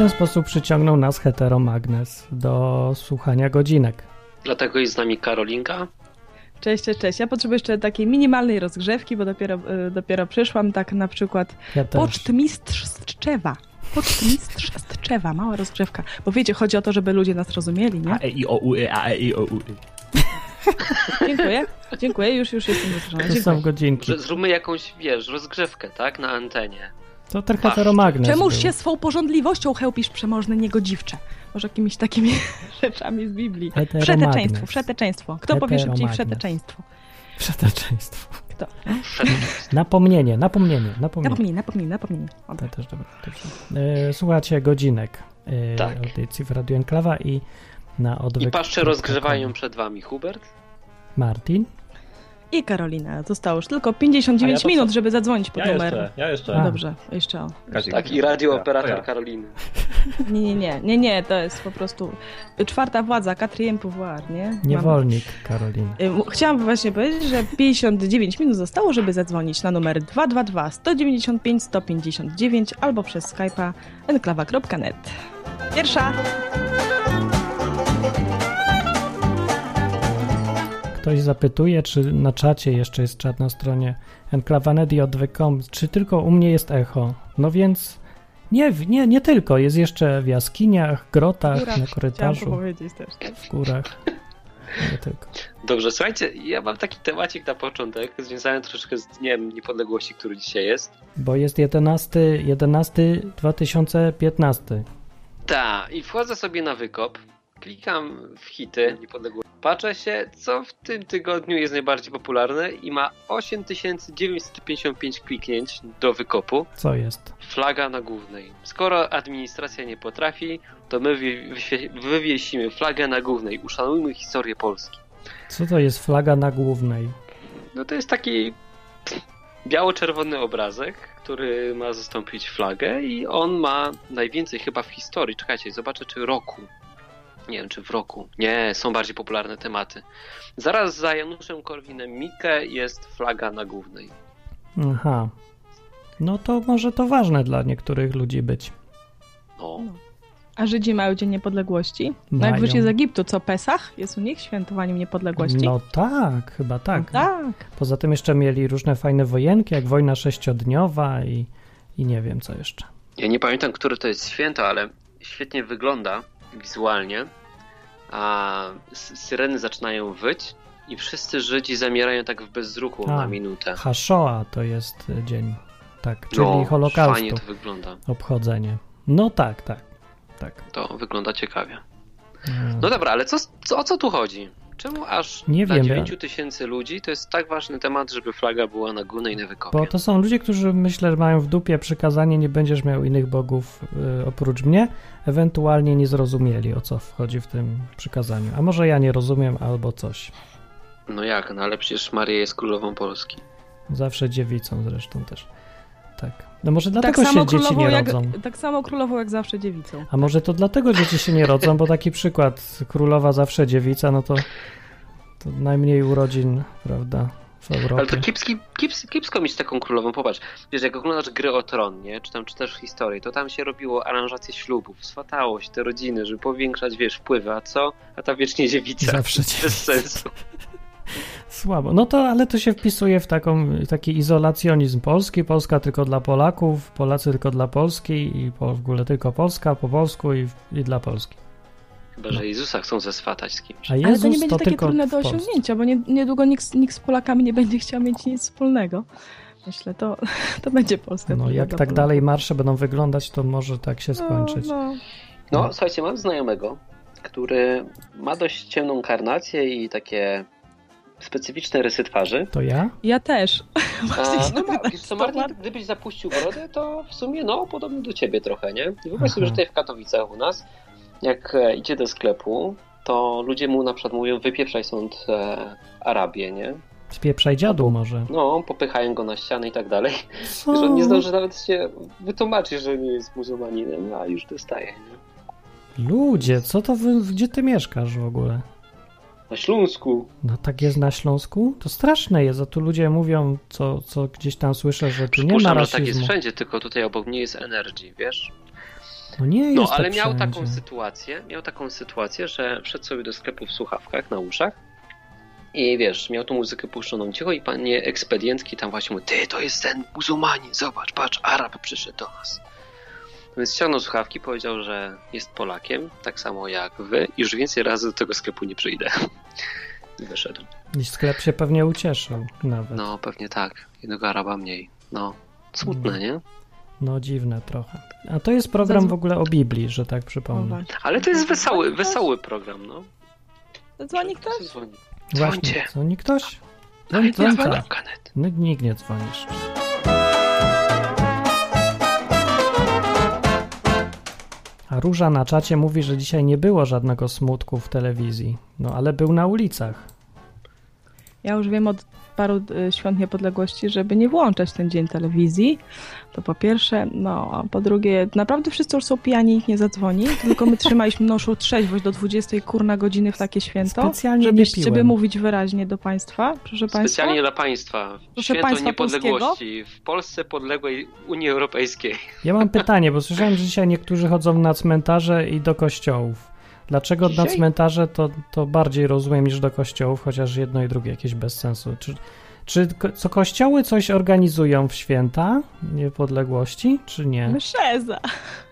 ten sposób przyciągnął nas heteromagnes do słuchania godzinek. Dlatego jest z nami Karolinka. Cześć, cześć, cześć. Ja potrzebuję jeszcze takiej minimalnej rozgrzewki, bo dopiero, y, dopiero przyszłam, tak na przykład Ja. Pocztmistrz z Tczewa. Pocztmistrz z Tczewa, mała rozgrzewka. Bo wiecie, chodzi o to, żeby ludzie nas rozumieli, nie? A, e, i, o, u, e, a, e, i, o, u, e. Dziękuję, dziękuję, już, już jestem wysłuchana. To są godzinki. Zróbmy jakąś, wiesz, rozgrzewkę, tak? Na antenie. To ten heteromagnes Czemuż był. się swą porządliwością chełpisz przemożny niegodziwcze? Może jakimiś takimi rzeczami z Biblii. Heteromagnes. Wszeteczeństwo, wszeteczeństwo. Kto powie szybciej Heteromagnes. wszeteczeństwo? Przeteczeństwo. Kto? Napomnienie, napomnienie, napomnienie. Napomnij, napomnij, napomnij. To też dobra. Dobrze. E, Słuchacie godzinek e, Tak. audycji w Radio Enklawa i na odwyk. I paszcze rozgrzewają przed wami Hubert. Martin. I Karolina. Zostało już tylko 59 A ja minut, co? żeby zadzwonić po Ja numer. jeszcze, ja jeszcze. No dobrze, jeszcze o. Kazik. Tak, i radio Ja. Karoliny. Nie, nie, nie, nie, nie, to jest po prostu czwarta władza, quatrième pouvoir, nie? Mam- Niewolnik Karoliny. Y, Chciałam właśnie powiedzieć, że 59 minut zostało, żeby zadzwonić na numer 222 195 159 albo przez Skype'a enklawa.net. Pierwsza! Ktoś zapytuje, czy na czacie jeszcze jest czat na stronie odwyk.com, czy tylko u mnie jest echo. No więc nie, w- nie, nie tylko. Jest jeszcze w jaskiniach, grotach, Górach. na korytarzu, powiedzieć też. w górach. Nie tylko. Dobrze, słuchajcie, ja mam taki temacik na początek, związany troszeczkę z Dniem Niepodległości, który dzisiaj jest. Bo jest 11, 11 2015. Tak, i wchodzę sobie na wykop, klikam w hity Niepodległości, patrzę się, co w tym tygodniu jest najbardziej popularne i ma 8955 kliknięć do wykopu. Co jest? Flaga na głównej. Skoro administracja nie potrafi, to my wywiesimy flagę na głównej. Uszanujmy historię Polski. Co to jest flaga na głównej? No to jest taki biało-czerwony obrazek, który ma zastąpić flagę i on ma najwięcej chyba w historii. Czekajcie, zobaczę czy roku. Nie wiem, czy w roku. Nie, są bardziej popularne tematy. Zaraz za Januszem Korwinem Mikke jest flaga na głównej. Aha. No to może to ważne dla niektórych ludzi być. No. A Żydzi mają Dzień Niepodległości? No Mają. jak wyszli z Egiptu, co Pesach? Jest u nich świętowaniem niepodległości? No tak, chyba tak. tak. Poza tym jeszcze mieli różne fajne wojenki, jak wojna sześciodniowa i, i nie wiem co jeszcze. Ja nie pamiętam, które to jest święto, ale świetnie wygląda wizualnie. A syreny zaczynają wyć i wszyscy Żydzi zamierają tak w bezruchu A. na minutę. Haszoa to jest y, dzień. Tak, czyli No, Holokaustu. Fajnie to wygląda. Obchodzenie. No tak, tak. Tak. To wygląda ciekawie. Mm. No dobra, ale co, co, o co tu chodzi? Czemu aż Nie dla wiem, 9 ja- tysięcy ludzi to jest tak ważny temat, żeby flaga była na głównej na wykopie? Bo to są ludzie, którzy myślę, że mają w dupie przykazanie, nie będziesz miał innych bogów y, oprócz mnie, ewentualnie nie zrozumieli o co wchodzi w tym przykazaniu. A może ja nie rozumiem albo coś. No jak, no ale przecież Maria jest królową Polski. Zawsze dziewicą zresztą też. Tak. No może Tak dlatego samo, się dzieci nie jak, rodzą. tak samo królową jak zawsze dziewicą. A może to dlatego dzieci się nie rodzą, bo taki przykład królowa zawsze dziewica, no to, to najmniej urodzin, prawda, w Ale to kiepski, kips, kiepsko mieć taką królową. Popatrz, wiesz, jak oglądasz gry o tron, nie? Czy tam czytasz historię, to tam się robiło aranżację ślubów, swatało się te rodziny, żeby powiększać, wiesz, wpływy. A co? A ta wiecznie dziewica. Zawsze Bez dziewica. sensu. Słabo. No to, ale to się wpisuje w taką, taki izolacjonizm Polski. Polska tylko dla Polaków, Polacy tylko dla Polski i po, w ogóle tylko Polska po polsku i, i dla Polski. Chyba, że Jezusa chcą zeswatać z kimś. A Ale Jezus to nie będzie takie tylko trudne do osiągnięcia, bo nie, niedługo nikt, nikt z Polakami nie będzie chciał mieć nic wspólnego. Myślę, to, to będzie Polska. No jak tak dalej marsze będą wyglądać, to może tak się skończyć. No, no. No, No. słuchajcie, mam znajomego, który ma dość ciemną karnację i takie specyficzne rysy twarzy. To ja? Ja też. A, no, co, Martin, gdybyś zapuścił brodę, to w sumie, no, podobny do ciebie trochę, nie? I wyobraź sobie, że tutaj w Katowicach u nas, jak e, idzie do sklepu, to ludzie mu na przykład mówią, wypieprzaj stąd e, Arabię, nie? Spieprzaj dziadu może. No, popychają go na ścianę i tak dalej. Co? Że on nie zdąży nawet się wytłumaczyć, że nie jest muzułmaninem, a już dostaje, nie? Ludzie, co to wy, gdzie ty mieszkasz w ogóle? Na Śląsku. No tak jest na Śląsku? To straszne jest, a tu ludzie mówią, co, co gdzieś tam słyszę, że tu nie ma Przypuszczam, że tak jest rasizmu. wszędzie, tylko tutaj obok mnie jest Energy, wiesz? No nie No, jest ale tak miał wszędzie. taką sytuację, miał taką sytuację, że wszedł sobie do sklepu w słuchawkach na uszach i wiesz, miał tą muzykę puszczoną cicho i panie ekspedientki tam właśnie mówią, ty, to jest ten muzułmanin, zobacz, patrz, Arab przyszedł do nas. Więc ściągnął słuchawki, powiedział, że jest Polakiem, tak samo jak wy, i już więcej razy do tego sklepu nie przyjdę. I wyszedł. I sklep się pewnie ucieszył nawet. No, No, pewnie tak. Jednego Araba mniej. No, smutne, nie? No, dziwne trochę. A to jest program w ogóle o Biblii, że tak przypomnę. Ale to jest wesoły, wesoły program, no. Dzwoni ktoś? Dzwoni. Właśnie, dzwoni ktoś? Nie dzwoń, dzwoni. No, nikt nie dzwonisz. A Róża na czacie mówi, że dzisiaj nie było żadnego smutku w telewizji. No ale był na ulicach. Ja już wiem od paru y, świąt niepodległości, żeby nie włączać ten dzień telewizji. To po pierwsze, no a po drugie, naprawdę wszyscy już są pijani i ich nie zadzwoni, tylko my trzymaliśmy naszą trzeźwość do 20 kurna godziny w takie święto, Specjalnie żeby, nie żeby mówić wyraźnie do państwa, proszę państwa. Specjalnie dla państwa. Proszę Święto państwa niepodległości w Polsce podległej Unii Europejskiej. Ja mam pytanie, bo słyszałem, że dzisiaj niektórzy chodzą na cmentarze i do kościołów. Dlaczego na Dzisiaj? cmentarze to, to bardziej rozumiem niż do kościołów, chociaż jedno i drugie jakieś bez sensu. Czy, czy ko- co kościoły coś organizują w święta niepodległości, czy nie? Mszę za.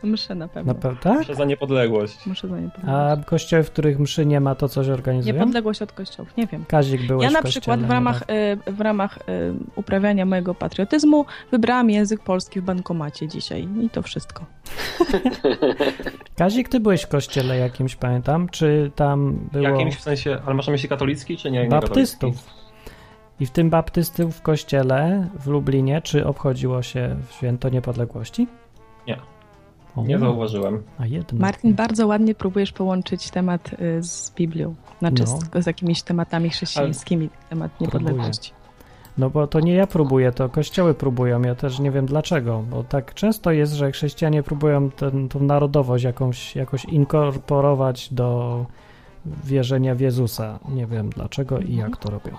Mszę na pewno. Na pewno tak? Muszę za niepodległość. Muszę za A niepodległość. kościoły, w których mszy nie ma, to coś organizują? Niepodległość od kościołów, nie wiem. Kazik byłeś Ja na przykład w ramach, y, w ramach y, uprawiania mojego patriotyzmu wybrałam język polski w bankomacie dzisiaj i to wszystko. Kazik, ty byłeś w kościele jakimś, pamiętam, czy tam było Jakimś w sensie, ale masz na myśli katolicki, czy nie? nie baptystów? I w tym baptystów w kościele w Lublinie, czy obchodziło się święto niepodległości? Nie. O, Nie zauważyłem. A jednak. Martin, bardzo ładnie próbujesz połączyć temat y, z Biblią. Znaczy No. z, z jakimiś tematami chrześcijańskimi, temat niepodległości. No bo to nie ja próbuję, to kościoły próbują. Ja też nie wiem dlaczego, bo tak często jest, że chrześcijanie próbują ten, tą narodowość jakąś, jakoś inkorporować do wierzenia w Jezusa. Nie wiem dlaczego i jak to robią.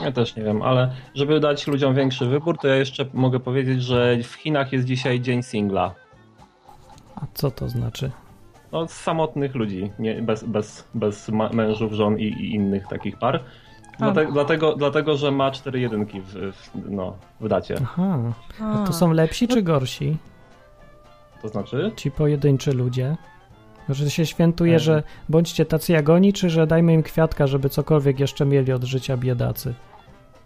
Ja też nie wiem, ale żeby dać ludziom większy wybór, to ja jeszcze mogę powiedzieć, że w Chinach jest dzisiaj dzień singla. A co to znaczy? No, samotnych ludzi, nie, bez, bez, bez mężów, żon i, i innych takich par. Dlate, dlatego, dlatego, że ma cztery jedynki w, w, no, w dacie. Aha, A, to są lepsi czy gorsi? To znaczy? Ci pojedynczy ludzie? Że się świętuje, E. że bądźcie tacy jak oni, czy że dajmy im kwiatka, żeby cokolwiek jeszcze mieli od życia biedacy?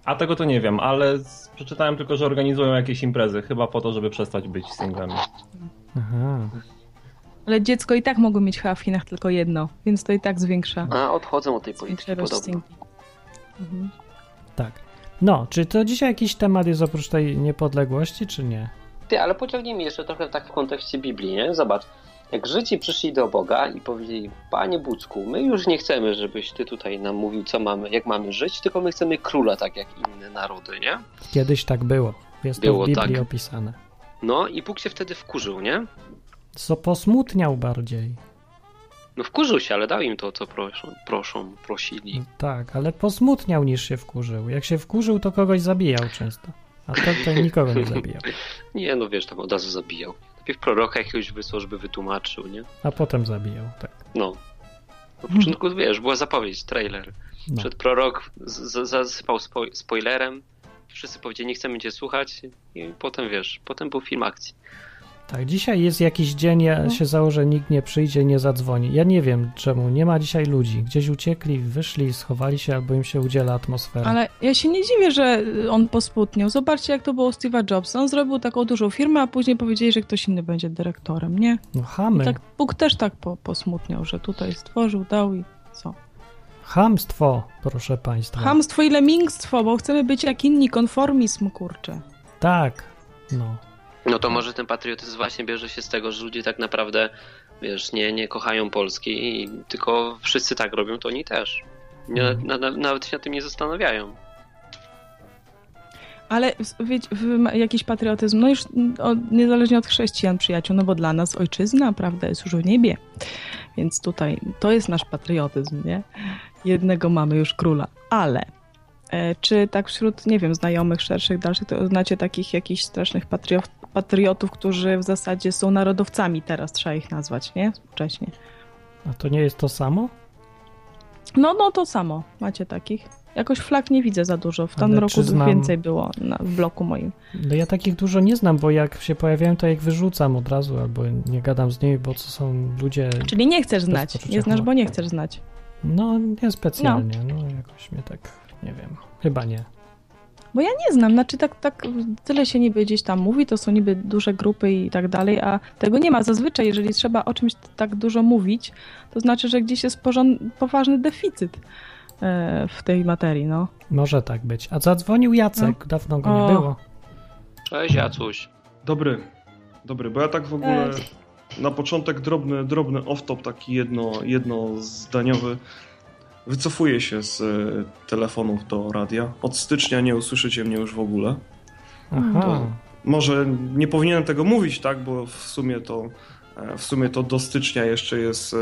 A tego to nie wiem, ale przeczytałem tylko, że organizują jakieś imprezy, chyba po to, żeby przestać być singlami. Aha. Ale dziecko i tak mogło mieć chyba w Chinach tylko jedno, więc to i tak zwiększa, A odchodzą od tej polityki podobno. Mhm. Tak. No, czy to dzisiaj jakiś temat jest oprócz tej niepodległości, czy nie? Ty, ale pociągnijmy jeszcze trochę tak w kontekście Biblii, nie? Zobacz, jak Żydzi przyszli do Boga i powiedzieli, Panie Bucku, my już nie chcemy, żebyś Ty tutaj nam mówił, co mamy, jak mamy żyć, tylko my chcemy króla, tak jak inne narody, nie? Kiedyś tak było. Jest to Było w Biblii tak. opisane. No i Bóg się wtedy wkurzył, nie? Co posmutniał bardziej. No wkurzył się, ale dał im to, co proszą, proszą prosili. No tak, ale posmutniał niż się wkurzył. Jak się wkurzył, to kogoś zabijał często. A to, to nikogo nie zabijał. Nie, no wiesz, tam od razu zabijał. Najpierw proroka jakiegoś wysłał, żeby wytłumaczył, nie? A potem zabijał, tak. No. Na początku, wiesz, była zapowiedź, trailer. No. Przed prorok zasypał spo- spoilerem. Wszyscy powiedzieli, nie chcemy cię słuchać. I potem, wiesz, potem był film akcji. Tak, dzisiaj jest jakiś dzień, ja się założę, nikt nie przyjdzie, nie zadzwoni. Ja nie wiem czemu, nie ma dzisiaj ludzi. Gdzieś uciekli, wyszli, schowali się, albo im się udziela atmosfera. Ale ja się nie dziwię, że on posputniał. Zobaczcie, jak to było u Steve'a Jobsa. On zrobił taką dużą firmę, a później powiedzieli, że ktoś inny będzie dyrektorem, nie? No I chamy, tak Bóg też tak po, posmutniał, że tutaj stworzył, dał i co? chamstwo, proszę państwa. Chamstwo i lemmingstwo, bo chcemy być jak inni, konformizm, kurczę. Tak, no. No to może ten patriotyzm właśnie bierze się z tego, że ludzie tak naprawdę, wiesz, nie, nie kochają Polski, i tylko wszyscy tak robią, to oni też. Nie, Mhm. na, na, nawet się na tym nie zastanawiają. Ale wiecie, jakiś patriotyzm, no już od, niezależnie od chrześcijan, przyjaciół, no bo dla nas ojczyzna, prawda, jest już w niebie. Więc tutaj to jest nasz patriotyzm, nie? Jednego mamy już króla. Ale e, czy tak wśród, nie wiem, znajomych, szerszych, dalszych, to znacie takich jakichś strasznych patriot, patriotów, którzy w zasadzie są narodowcami teraz, trzeba ich nazwać, nie? Współcześnie. A to nie jest to samo? No, no to samo. Macie takich. Jakoś flag nie widzę za dużo. W Ale tym roku znam- więcej było na, w bloku moim. No ja takich dużo nie znam, bo jak się pojawiają, to ja ich wyrzucam od razu, albo nie gadam z nimi, bo to są ludzie... Czyli nie chcesz znać. Nie znasz, bo nie chcesz znać. No, nie specjalnie, no. jakoś mnie tak, nie wiem, chyba nie. Bo ja nie znam, znaczy tak, tak tyle się niby gdzieś tam mówi, to są niby duże grupy i tak dalej, a tego nie ma. Zazwyczaj, jeżeli trzeba o czymś tak dużo mówić, to znaczy, że gdzieś jest porząd- poważny deficyt e, w tej materii, no. Może tak być. A zadzwonił Jacek, dawno go nie O. było. Cześć Jacuś. Dobry, dobry, bo ja tak w ogóle Cześć. na początek drobny, drobny off-top, taki jedno, jednozdaniowy. Wycofuję się z e, telefonów do radia. Od stycznia nie usłyszycie mnie już w ogóle. Aha, To- Może nie powinienem tego mówić, tak, bo w sumie to e, w sumie to do stycznia jeszcze jest e,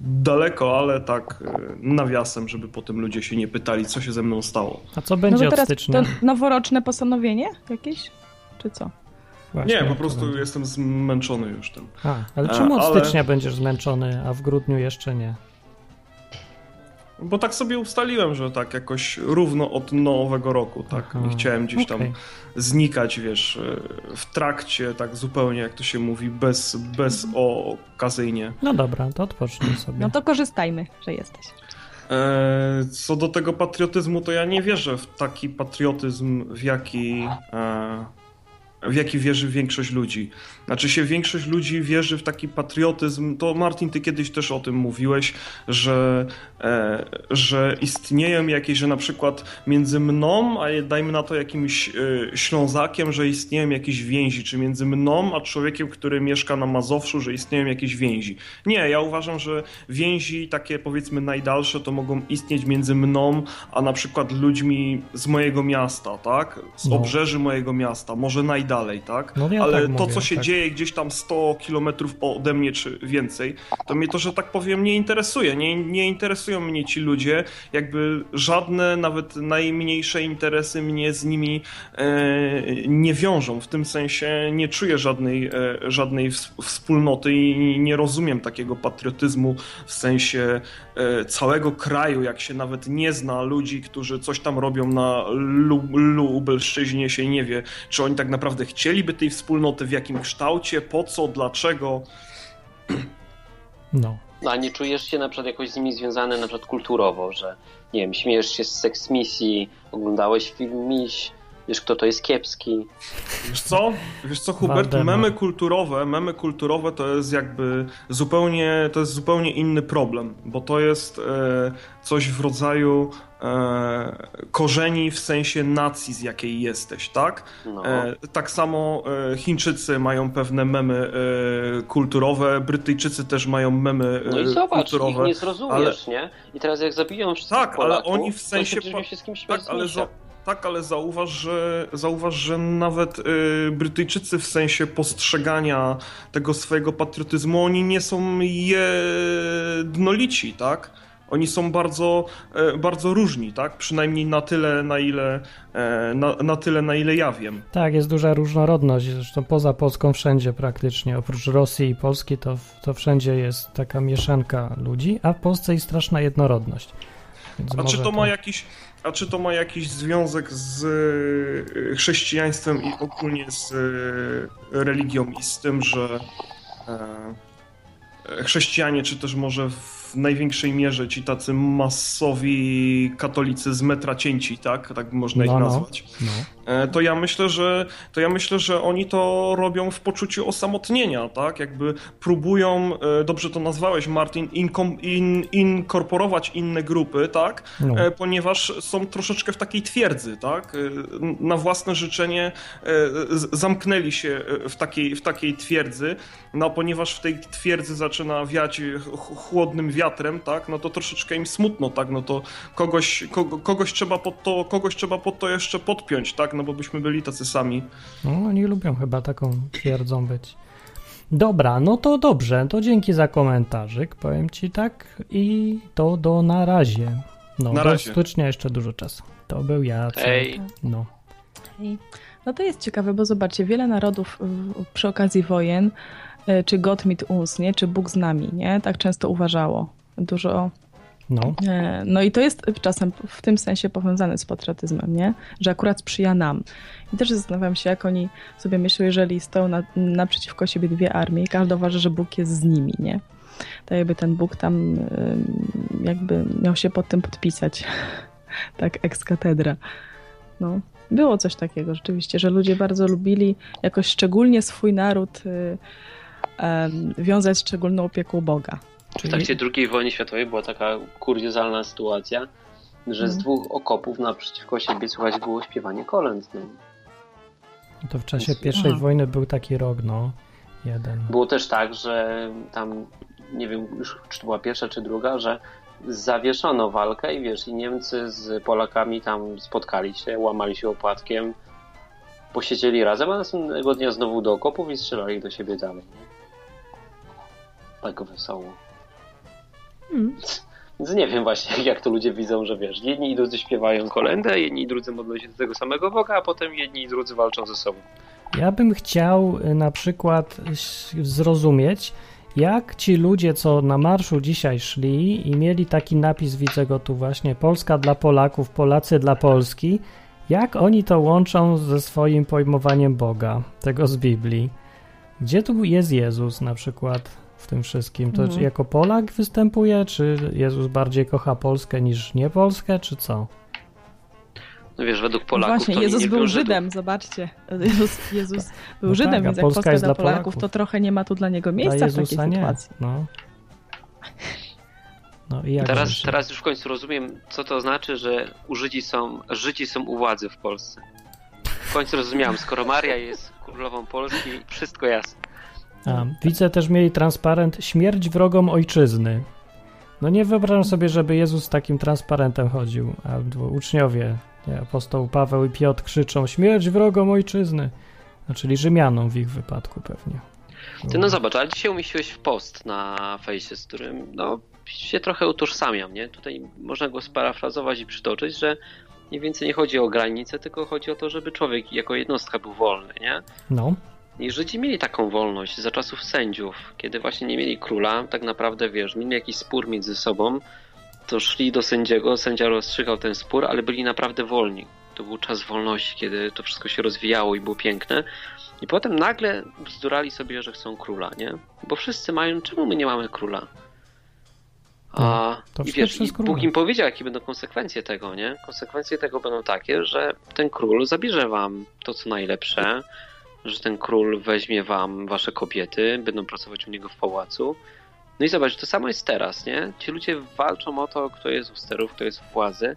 daleko, ale tak nawiasem, żeby potem ludzie się nie pytali, co się ze mną stało. a co No będzie od teraz stycznia? to noworoczne postanowienie jakieś? Czy co? Właśnie, Nie, po prostu będzie? jestem zmęczony już tym. A, ale czemu od ale- stycznia będziesz zmęczony, a w grudniu jeszcze nie? Bo tak sobie ustaliłem, że tak jakoś równo od nowego roku, tak. Aha, Nie chciałem gdzieś tam okej. znikać, wiesz, e, w trakcie, tak zupełnie, jak to się mówi, bez, bez okazyjnie. No dobra, to odpocznij sobie. No to korzystajmy, że jesteś. E, Co do tego patriotyzmu, to ja nie wierzę w taki patriotyzm, w jaki, e, w jaki wierzy większość ludzi. Znaczy się większość ludzi wierzy w taki patriotyzm, to Martin, ty kiedyś też o tym mówiłeś, że, e, że istnieją jakieś, że na przykład między mną, a dajmy na to jakimś e, Ślązakiem, że istnieją jakieś więzi, czy między mną, a człowiekiem, który mieszka na Mazowszu, że istnieją jakieś więzi. Nie, ja uważam, że więzi takie powiedzmy najdalsze to mogą istnieć między mną, a na przykład ludźmi z mojego miasta, tak? Z No. obrzeży mojego miasta, może najdalej, tak? No Ale tak to, mówię, co się tak. dzieje gdzieś tam 100 kilometrów ode mnie czy więcej, to mnie to, że tak powiem, nie interesuje. Nie, nie interesują mnie ci ludzie, jakby żadne, nawet najmniejsze interesy mnie z nimi e, nie wiążą. W tym sensie nie czuję żadnej, e, żadnej ws- wspólnoty i nie rozumiem takiego patriotyzmu w sensie całego kraju, jak się nawet nie zna ludzi, którzy coś tam robią na Lu- Lubelszczyźnie, się nie wie, czy oni tak naprawdę chcieliby tej wspólnoty, w jakim kształcie, po co, dlaczego. No. No, a nie czujesz się na przykład jakoś z nimi związany na przykład kulturowo, że nie wiem, śmiejesz się z seks misji, oglądałeś film Miś, wiesz kto to jest kiepski. Wiesz co? Wiesz co, Hubert? Memy kulturowe, memy kulturowe to jest jakby zupełnie, to jest zupełnie inny problem, bo to jest e, coś w rodzaju e, korzeni w sensie nacji, z jakiej jesteś, tak? No. E, tak samo e, Chińczycy mają pewne memy e, kulturowe, Brytyjczycy też mają memy e, No i zobacz, ich kulturowe. nie zrozumiesz, nie? I teraz jak zabiją wszystkich Tak, ale Polaków, oni w sensie to się, z kimś Tak, ale, za, tak, ale zauważ, że, zauważ, że nawet y, Brytyjczycy w sensie postrzegania tego swojego patriotyzmu, oni nie są jednolici, tak? Oni są bardzo, e, bardzo różni, tak? Przynajmniej na tyle, na ile, e, na, na tyle, na ile ja wiem. Tak, jest duża różnorodność, zresztą poza Polską wszędzie praktycznie, oprócz Rosji i Polski, to, to wszędzie jest taka mieszanka ludzi, a w Polsce jest straszna jednorodność. Więc A czy to ma jakiś, a czy to ma jakiś związek z e, chrześcijaństwem i ogólnie z e, religią i z tym, że e, chrześcijanie, czy też może w największej mierze ci tacy masowi katolicy z metra cięci, tak? Tak można ich No, no. nazwać. No. E, to ja myślę, że to ja myślę, że oni to robią w poczuciu osamotnienia, tak? Jakby próbują, e, dobrze to nazwałeś Martin, inkom, in, inkorporować inne grupy, tak? No. E, Ponieważ są troszeczkę w takiej twierdzy, tak? Na własne życzenie zamknęli się w takiej, w takiej twierdzy, no ponieważ w tej twierdzy zaczyna wiać ch- chłodnym wiatrem, tak? No to troszeczkę im smutno, tak? No to kogoś, kogo, kogoś trzeba pod to, kogoś trzeba pod to jeszcze podpiąć, tak? No bo byśmy byli tacy sami. No, oni lubią chyba taką twierdzą być. Dobra, no to dobrze, to dzięki za komentarzyk, powiem ci tak i to do na razie. No, Na do razie. stycznia jeszcze dużo czasu. To był ja. Hej. No. No No to jest ciekawe, bo zobaczcie, wiele narodów przy okazji wojen, czy Gott mit uns, nie? czy Bóg z nami, nie? tak często uważało. Dużo no. E, no i to jest czasem w tym sensie powiązane z patriotyzmem, nie? Że akurat sprzyja nam. I też zastanawiam się, jak oni sobie myślą, jeżeli stoją na, naprzeciwko siebie dwie armie i każdy uważa, że Bóg jest z nimi, nie? To jakby ten Bóg tam jakby miał się pod tym podpisać. tak, ex katedra. No. Było coś takiego rzeczywiście, że ludzie bardzo lubili jakoś szczególnie swój naród wiązać szczególną opieką Boga. W trakcie II wojny światowej była taka kuriozalna sytuacja, że z mhm. dwóch okopów naprzeciwko siebie słychać było śpiewanie kolęd. No. To w czasie pierwszej Aha. wojny był taki rok, no, jeden. Było też tak, że tam, nie wiem już czy to była pierwsza czy druga, że zawieszono walkę i wiesz, i Niemcy z Polakami tam spotkali się, łamali się opłatkiem, posiedzieli razem, a następnego dnia znowu do okopów i strzelali do siebie dalej. Nie? Tak wesoło. Hmm. Więc nie wiem właśnie, jak to ludzie widzą, że wiesz, jedni i drudzy śpiewają kolendę, jedni i drudzy modlą się do tego samego Boga, a potem jedni i drudzy walczą ze sobą. Ja bym chciał y, na przykład zrozumieć, jak ci ludzie, co na marszu dzisiaj szli i mieli taki napis, widzę go tu właśnie, Polska dla Polaków, Polacy dla Polski, jak oni to łączą ze swoim pojmowaniem Boga, tego z Biblii? Gdzie tu jest Jezus na przykład? W tym wszystkim. To mhm. jako Polak występuje, czy Jezus bardziej kocha Polskę niż nie Polskę, czy co? No wiesz, według Polaków Właśnie, to Jezus był Żydem, Żydów. zobaczcie. Jezus, Jezus był no Żydem, tak, więc jak Polska, jest dla Polaków, Polaków, to trochę nie ma tu dla niego miejsca dla w takiej nie. sytuacji. No. No i teraz, teraz już w końcu rozumiem, co to znaczy, że Żydzi są, Żydzi są u władzy w Polsce. W końcu rozumiałem, skoro Maria jest królową Polski, wszystko jasne. A, widzę też mieli transparent śmierć wrogom ojczyzny. No nie wyobrażam sobie, żeby Jezus z takim transparentem chodził, albo uczniowie, nie, apostoł Paweł i Piotr krzyczą śmierć wrogom ojczyzny, no, czyli Rzymianom w ich wypadku pewnie. Ty no zobacz, ale dzisiaj umieściłeś w post na fejsie, z którym no się trochę utożsamiam, nie? Tutaj można go sparafrazować i przytoczyć, że mniej więcej nie chodzi o granice, tylko chodzi o to, żeby człowiek jako jednostka był wolny, nie? No. I Żydzi mieli taką wolność za czasów sędziów, kiedy właśnie nie mieli króla, tak naprawdę wiesz, mieli jakiś spór między sobą, to szli do sędziego, sędzia rozstrzygał ten spór, ale byli naprawdę wolni. To był czas wolności, kiedy to wszystko się rozwijało i było piękne. I potem nagle bzdurali sobie, że chcą króla, nie? Bo wszyscy mają, czemu my nie mamy króla? A, no, i wiesz, i Bóg im powiedział, jakie będą konsekwencje tego, nie? Konsekwencje tego będą takie, że ten król zabierze wam to, co najlepsze, że ten król weźmie wam wasze kobiety, będą pracować u niego w pałacu. No i zobacz, to samo jest teraz, nie? Ci ludzie walczą o to, kto jest u sterów, kto jest w władzy.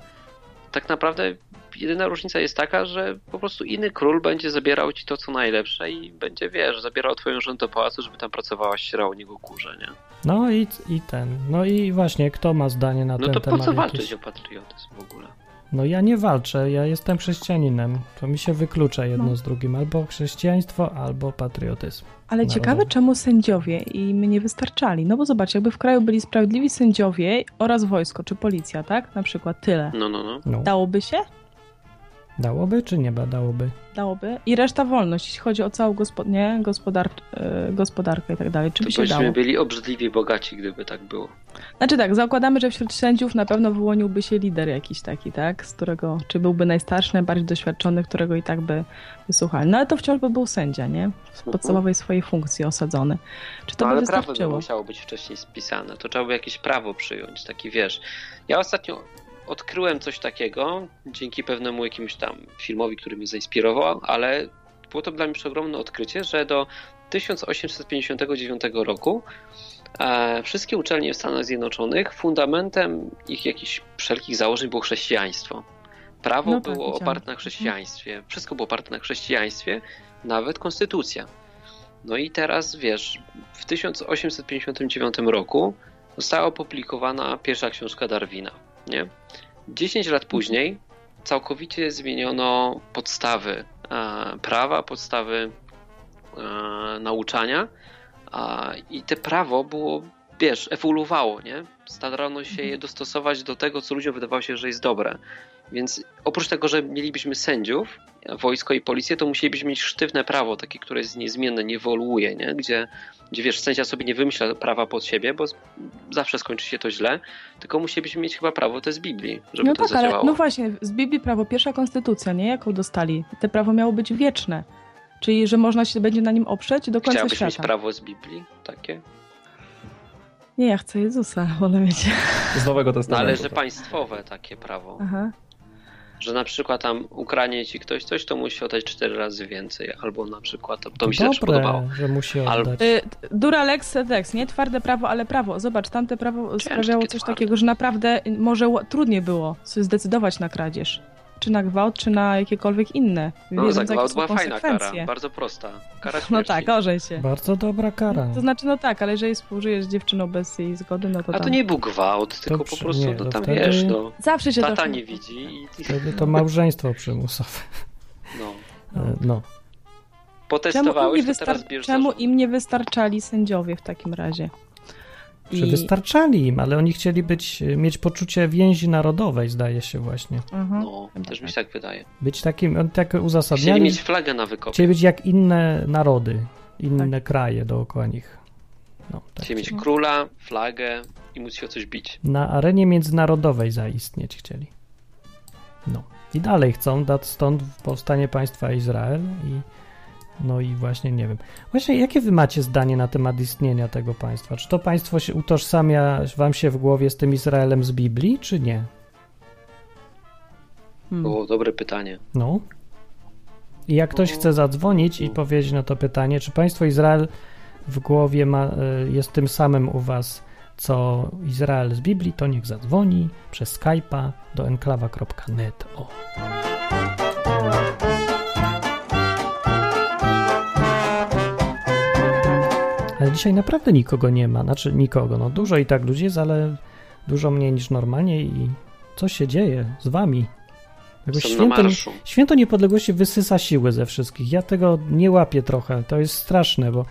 Tak naprawdę jedyna różnica jest taka, że po prostu inny król będzie zabierał ci to, co najlepsze i będzie, wiesz, zabierał twoją żonę do pałacu, żeby tam pracowała ściera u niego kurze, nie? No i, i ten, no i właśnie, kto ma zdanie na no ten temat? No to po co walczyć jakieś... o patriotyzm w ogóle? No ja nie walczę, ja jestem chrześcijaninem. To mi się wyklucza jedno no. z drugim, albo chrześcijaństwo, albo patriotyzm. Ale narodowy. ciekawe, czemu sędziowie im nie wystarczali. No bo zobacz, jakby w kraju byli sprawiedliwi sędziowie oraz wojsko, czy policja, tak? Na przykład tyle. No, no, no. no. Dałoby się? Dałoby czy nie dałoby? Dałoby. I reszta wolność, jeśli chodzi o całą gospod nie? Gospodar yy, gospodarkę i tak dalej. Czy to by się dało? byli obrzydliwie bogaci, gdyby tak było. Znaczy tak, zakładamy, że wśród sędziów na pewno wyłoniłby się lider jakiś taki, tak? Z którego, czy byłby najstarszy, najbardziej doświadczony, którego i tak by wysłuchali. No ale to wciąż by był sędzia, nie? W mhm. podstawowej swojej funkcji osadzony. Czy to no, by ale prawo by musiało być wcześniej spisane. To trzeba by jakieś prawo przyjąć, taki wiesz. Ja ostatnio odkryłem coś takiego dzięki pewnemu jakiemuś tam filmowi, który mnie zainspirował, ale było to dla mnie ogromne odkrycie, że do 1859 roku e, wszystkie uczelnie w Stanach Zjednoczonych fundamentem ich jakichś wszelkich założeń było chrześcijaństwo. Prawo no tak, było oparte na mhm. chrześcijaństwie, wszystko było oparte na chrześcijaństwie, nawet konstytucja. No i teraz wiesz, w 1859 roku została opublikowana pierwsza książka Darwina. Nie? 10 lat później całkowicie zmieniono podstawy e, prawa, podstawy e, nauczania i te prawo było wiesz, ewoluowało, nie? Starano się je dostosować do tego, co ludziom wydawało się, że jest dobre. Więc oprócz tego, że mielibyśmy sędziów, wojsko i policję, to musielibyśmy mieć sztywne prawo, takie, które jest niezmienne, nie ewoluuje, nie? Gdzie, gdzie wiesz, sędzia sobie nie wymyśla prawa pod siebie, bo zawsze skończy się to źle, tylko musielibyśmy mieć chyba prawo, to z Biblii, żeby no to tak, zadziałało. ale no właśnie, z Biblii prawo, pierwsza konstytucja, nie? Jaką dostali? Te prawo miało być wieczne. Czyli, że można się będzie na nim oprzeć do końca Chciałabyś świata. mieć prawo z Biblii takie? Nie, ja chcę Jezusa, wolę mieć. Z Nowego No Testamentu. ale że tak. państwowe takie prawo. Aha. Że na przykład tam ukradnie ci ktoś coś, to musi oddać cztery razy więcej. Albo na przykład, to, to mi się też Dobre, podobało. że musi Al- oddać. Y, Dura lex sed lex, nie? Twarde prawo, ale prawo. Zobacz, tamte prawo sprawiało takie coś twarde. takiego, że naprawdę może trudniej było sobie zdecydować na kradzież. Czy na gwałt, czy na jakiekolwiek inne. No wiedząc, za gwałt była fajna kara, konsekwencje. bardzo prosta. Kara No tak, orzej się. Bardzo dobra kara. To znaczy, no tak, ale jeżeli współżyjesz z dziewczyną bez jej zgody, no to A to tam... nie był gwałt, tylko po przy- prostu, nie, no to tam wtedy- wiesz, no. Zawsze się Tata to... nie widzi i Wtedy to małżeństwo przymusowe. no. E, No. Czemu, im Potestowałeś, to wystar- czemu za żonę. im nie wystarczali sędziowie w takim razie? Czy wystarczali im, ale oni chcieli być, mieć poczucie więzi narodowej, zdaje się właśnie. Mhm. No, też mi się tak. wydaje. Być takim, oni tak Chcieli uzasadniali, mieć flagę na wykopie. chcieli być jak inne narody, inne Tak. kraje dookoła nich. No, tak. Chcieli mieć króla, flagę i móc się o coś bić. Na arenie międzynarodowej zaistnieć chcieli. No. I dalej chcą dać stąd powstanie państwa Izrael i no i właśnie nie wiem. Właśnie jakie wy macie zdanie na temat istnienia tego państwa? Czy to państwo się utożsamia wam się w głowie z tym Izraelem z Biblii, czy nie? Hmm. Dobre pytanie. No. I jak ktoś chce zadzwonić i powiedzieć na to pytanie, czy państwo Izrael w głowie ma, y, jest tym samym u was, co Izrael z Biblii, to niech zadzwoni przez Skype'a do enklawa.net. O. Ale dzisiaj naprawdę nikogo nie ma. Znaczy nikogo, no dużo i tak ludzi jest, ale dużo mniej niż normalnie i co się dzieje z wami? Jakoś święto, święto niepodległości wysysa siły ze wszystkich. Ja tego nie łapię trochę. To jest straszne, bo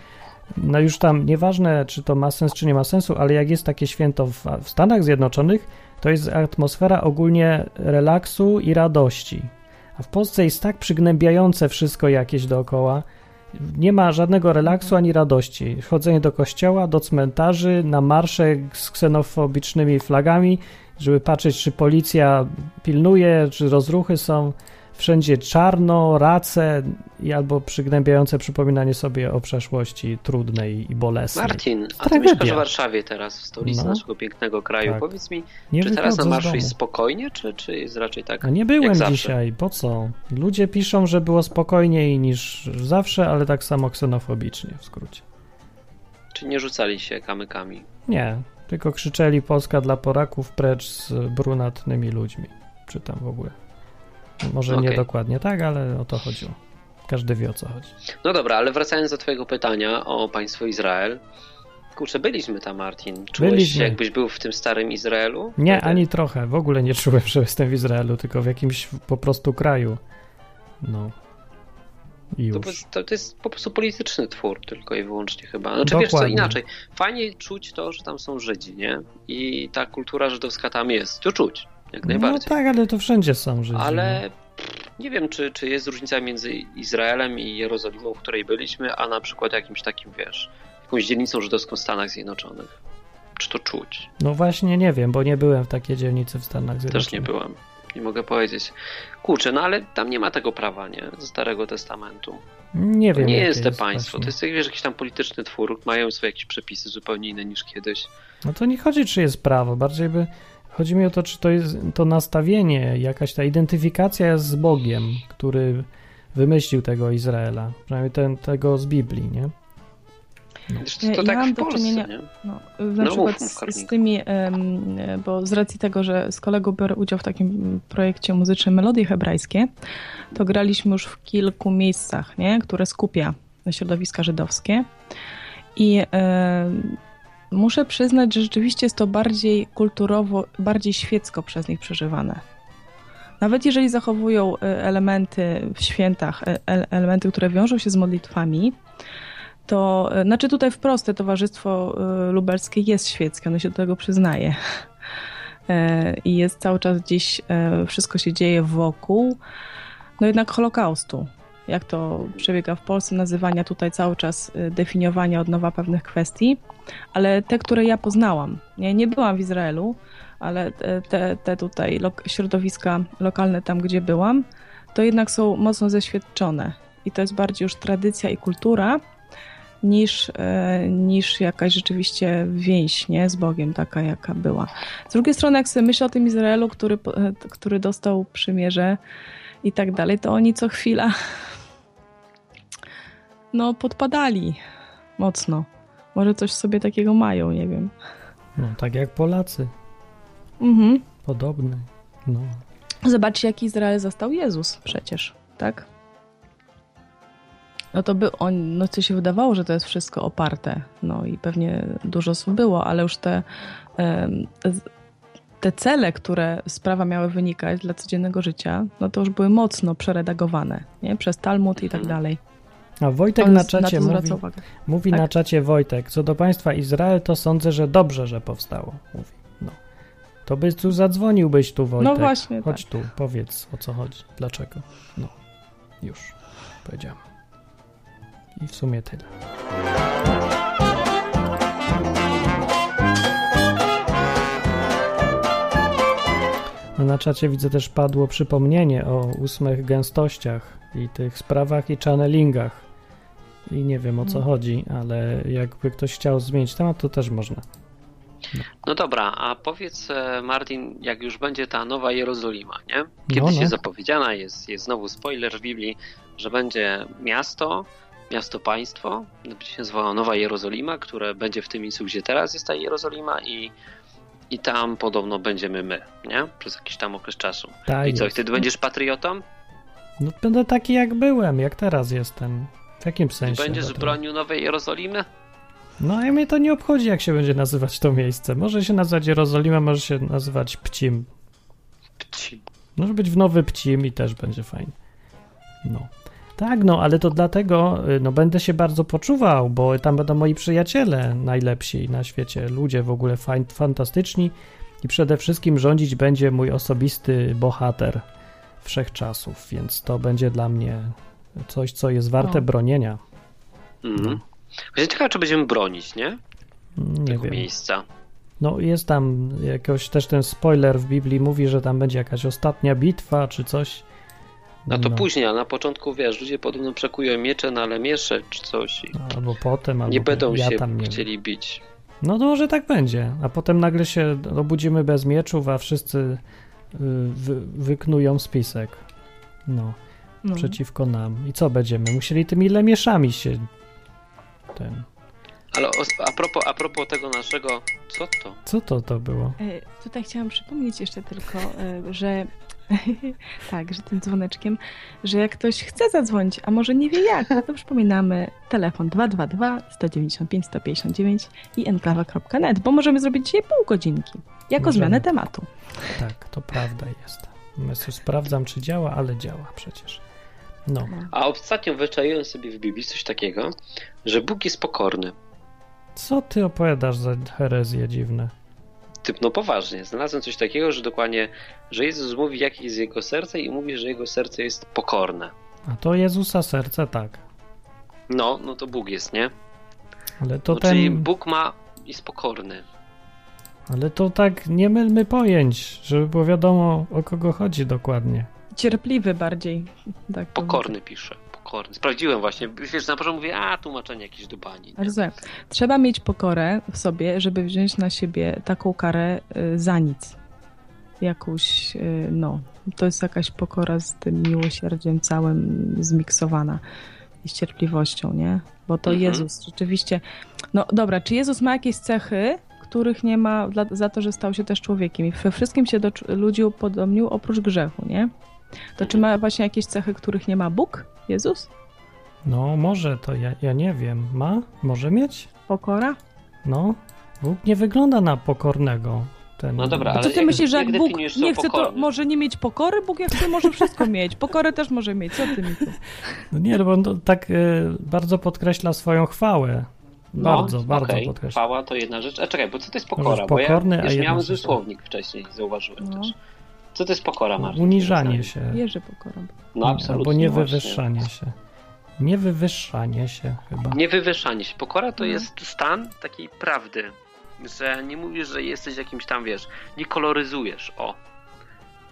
no już tam nieważne, czy to ma sens, czy nie ma sensu, ale jak jest takie święto w, w Stanach Zjednoczonych, to jest atmosfera ogólnie relaksu i radości. A w Polsce jest tak przygnębiające wszystko jakieś dookoła. Nie ma żadnego relaksu ani radości. Chodzenie do kościoła, do cmentarzy, na marsze z ksenofobicznymi flagami, żeby patrzeć, czy policja pilnuje, czy rozruchy są. Wszędzie czarno, race i albo przygnębiające przypominanie sobie o przeszłości trudnej i bolesnej. Martin, a ty mieszkasz w Warszawie teraz, w stolicy No. naszego pięknego kraju. Tak. Powiedz mi, Nie czy teraz na marszu jest spokojnie, czy, czy jest raczej tak? A nie jak byłem dzisiaj, po co? Ludzie piszą, że było spokojniej niż zawsze, ale tak samo ksenofobicznie w skrócie. Czy nie rzucali się kamykami? Nie, tylko krzyczeli Polska dla poraków precz z brunatnymi ludźmi. Czy tam w ogóle. Może nie Okej. dokładnie tak, ale o to chodziło. Każdy wie o co chodzi. No dobra, ale wracając do twojego pytania o państwo Izrael. Kurczę, byliśmy tam, Martin. Czułeś Byliśmy. się, jakbyś był w tym starym Izraelu? Nie, Wtedy? ani trochę. W ogóle nie czułem, że jestem w Izraelu, tylko w jakimś po prostu kraju. No. I To, to, to jest po prostu polityczny twór, tylko i wyłącznie chyba. Znaczy wiesz co, Dokładnie. inaczej. Fajnie czuć to, że tam są Żydzi, nie? I ta kultura żydowska tam jest. To czuć, jak No najbardziej. tak, ale to wszędzie są Żydzi. no. Ale nie wiem, czy, czy jest różnica między Izraelem i Jerozolimą, w której byliśmy, a na przykład jakimś takim, wiesz, jakąś dzielnicą żydowską w Stanach Zjednoczonych. Czy to czuć? No właśnie nie wiem, bo nie byłem w takiej dzielnicy w Stanach Zjednoczonych. Też nie byłem. Nie mogę powiedzieć. Kurczę, no ale tam nie ma tego prawa, nie? Ze Starego Testamentu. Nie To wiem. nie jest te państwo. właśnie. To jest wiesz, jakiś tam polityczny twór. Mają swoje jakieś przepisy zupełnie inne niż kiedyś. No to nie chodzi, czy jest prawo, bardziej by chodzi mi o to, czy to jest to nastawienie, jakaś ta identyfikacja z Bogiem, który wymyślił tego Izraela, przynajmniej ten, tego z Biblii, nie? Zresztą Ja- to ja tak mam w do Polsce, czynienia- nie? No, na No przykład z, z tymi, bo z racji tego, że z kolegą biorę udział w takim projekcie muzycznym Melodie Hebrajskie, to graliśmy już w kilku miejscach, nie? które skupia środowiska żydowskie. I muszę przyznać, że rzeczywiście jest to bardziej kulturowo, bardziej świecko przez nich przeżywane. Nawet jeżeli zachowują e, elementy w świętach, e, ele- elementy, które wiążą się z modlitwami, to, e, znaczy tutaj wprost te Towarzystwo e, Lubelskie jest świeckie, ono się do tego przyznaje. E, I jest cały czas gdzieś, wszystko się dzieje wokół, no jednak Holokaustu. Jak to przebiega w Polsce, nazywania tutaj cały czas, definiowania od nowa pewnych kwestii, ale te, które ja poznałam, nie, nie byłam w Izraelu, ale te, te tutaj lo środowiska lokalne tam, gdzie byłam, to jednak są mocno zeświadczone. I to jest bardziej już tradycja i kultura, niż, e, niż jakaś rzeczywiście więź nie? z Bogiem, taka jaka była. Z drugiej strony, jak sobie myślę o tym Izraelu, który, e, który dostał przymierze i tak dalej, to oni co chwila no podpadali mocno. Może coś sobie takiego mają, nie wiem. No, tak jak Polacy. Mhm. Podobny. No. Zobaczcie, jaki Izrael został Jezus przecież, tak? no to by on, no co się wydawało, że to jest wszystko oparte, no i pewnie dużo osób było, ale już te, te cele, które z prawa miały wynikać dla codziennego życia, no to już były mocno przeredagowane, nie? Przez Talmud i tak mhm. dalej. A Wojtek na czacie na mówi, mówi tak? na czacie Wojtek, co do państwa Izrael, to sądzę, że dobrze, że powstało, mówi. No. To by tu zadzwoniłbyś tu, Wojtek. No właśnie, Chodź tak. tu, powiedz o co chodzi, dlaczego. No, już powiedziałem. I w sumie tyle. Na czacie widzę też padło przypomnienie o ósmych gęstościach i tych sprawach i channelingach. I nie wiem o co mm. chodzi, ale jakby ktoś chciał zmienić temat, to też można. No. no dobra, a powiedz e, Martin, jak już będzie ta nowa Jerozolima, nie? Kiedyś no, no. jest zapowiedziana, jest, jest znowu spoiler w Biblii, że będzie miasto, miasto-państwo, będzie się nazywało Nowa Jerozolima, które będzie w tym miejscu, gdzie teraz jest ta Jerozolima i, i tam podobno będziemy my, nie? Przez jakiś tam okres czasu. Tak I co, jest. wtedy będziesz patriotą? No będę taki jak byłem, jak teraz jestem. W jakim sensie? Będziesz bronił Nowej Jerozolimy? No i mnie to nie obchodzi, jak się będzie nazywać to miejsce. Może się nazywać Jerozolima, może się nazywać Pcim. Pcim. Może być w Nowy Pcim i też będzie fajnie. No. Tak, no ale to dlatego y, no, będę się bardzo poczuwał, bo tam będą moi przyjaciele najlepsi na świecie, ludzie w ogóle fajn, fantastyczni i przede wszystkim rządzić będzie mój osobisty bohater wszechczasów, więc to będzie dla mnie coś, co jest warte no. bronienia. Mhm. No. Ciekawe, czy będziemy bronić, nie? Nie Tego wiem. miejsca. No jest tam jakoś też ten spoiler w Biblii mówi, że tam będzie jakaś ostatnia bitwa czy coś. No to no. później, a na początku wiesz, ludzie podobno przekują miecze na lemiesze czy coś. Albo potem, albo nie będą ja się nie chcieli bić. No to może tak będzie, a potem nagle się obudzimy bez mieczów, a wszyscy y, wy, wyknują spisek. No, no, przeciwko nam. I co będziemy? Musieli tymi lemieszami się ten... Ale a propos, a propos tego naszego, co to? Co to to było? E, tutaj chciałam przypomnieć jeszcze tylko, e, że tak, że tym dzwoneczkiem, że jak ktoś chce zadzwonić, a może nie wie jak, to przypominamy telefon 222 195 159 i enklawa.net, bo możemy zrobić dzisiaj pół godzinki, jako możemy. zmianę tematu. Tak, to prawda jest. Myślę, sprawdzam, czy działa, ale działa przecież. No. A ostatnio wyczaiłem sobie w Biblii coś takiego, że Bóg jest pokorny. Co ty opowiadasz za herezje dziwne? Typ, no poważnie, znalazłem coś takiego, że dokładnie, że Jezus mówi, jakie jest jego serce i mówi, że jego serce jest pokorne. A to Jezusa serce, tak. No, no to Bóg jest, nie? Ale to no, ten... Czyli Bóg ma, jest pokorny. Ale to tak nie mylmy pojęć, żeby było wiadomo, o kogo chodzi dokładnie. Cierpliwy bardziej. Tak pokorny pisze pokorny. Sprawdziłem właśnie. Wiesz, na początku mówię, a tłumaczenie jakieś do bani. Trzeba mieć pokorę w sobie, żeby wziąć na siebie taką karę y, za nic. Jakąś, y, no, to jest jakaś pokora z tym miłosierdziem całym zmiksowana i z cierpliwością, nie? Bo to mhm. Jezus rzeczywiście. No dobra, czy Jezus ma jakieś cechy, których nie ma dla, za to, że stał się też człowiekiem i we wszystkim się do ludzi upodobnił oprócz grzechu, nie? To czy ma właśnie jakieś cechy, których nie ma Bóg, Jezus? No, może, to ja, ja nie wiem. Ma? Może mieć? Pokora? No, Bóg nie wygląda na pokornego. ten... No dobra, A ale co ty jak- myślisz, że jak jak Bóg nie chce, to pokorny? może nie mieć pokory? Bóg jak chce, może wszystko mieć. Pokorę też może mieć. Co ty mi tu? No nie, no bo on to tak e, bardzo podkreśla swoją chwałę. Bardzo, no, bardzo okej, podkreśla. Chwała to jedna rzecz. A czekaj, bo co to jest Możesz pokora? Bo pokorny, ja a już miałem zły słownik wcześniej, zauważyłem No. też. Co to jest pokora, Martin? Uniżanie się. Wierzy pokorą. No absolutnie. Albo nie wywyższanie się. Nie wywyższanie się chyba. Nie wywyższanie się. Pokora to No. jest stan takiej prawdy, że nie mówisz, że jesteś jakimś tam, wiesz, nie koloryzujesz, o.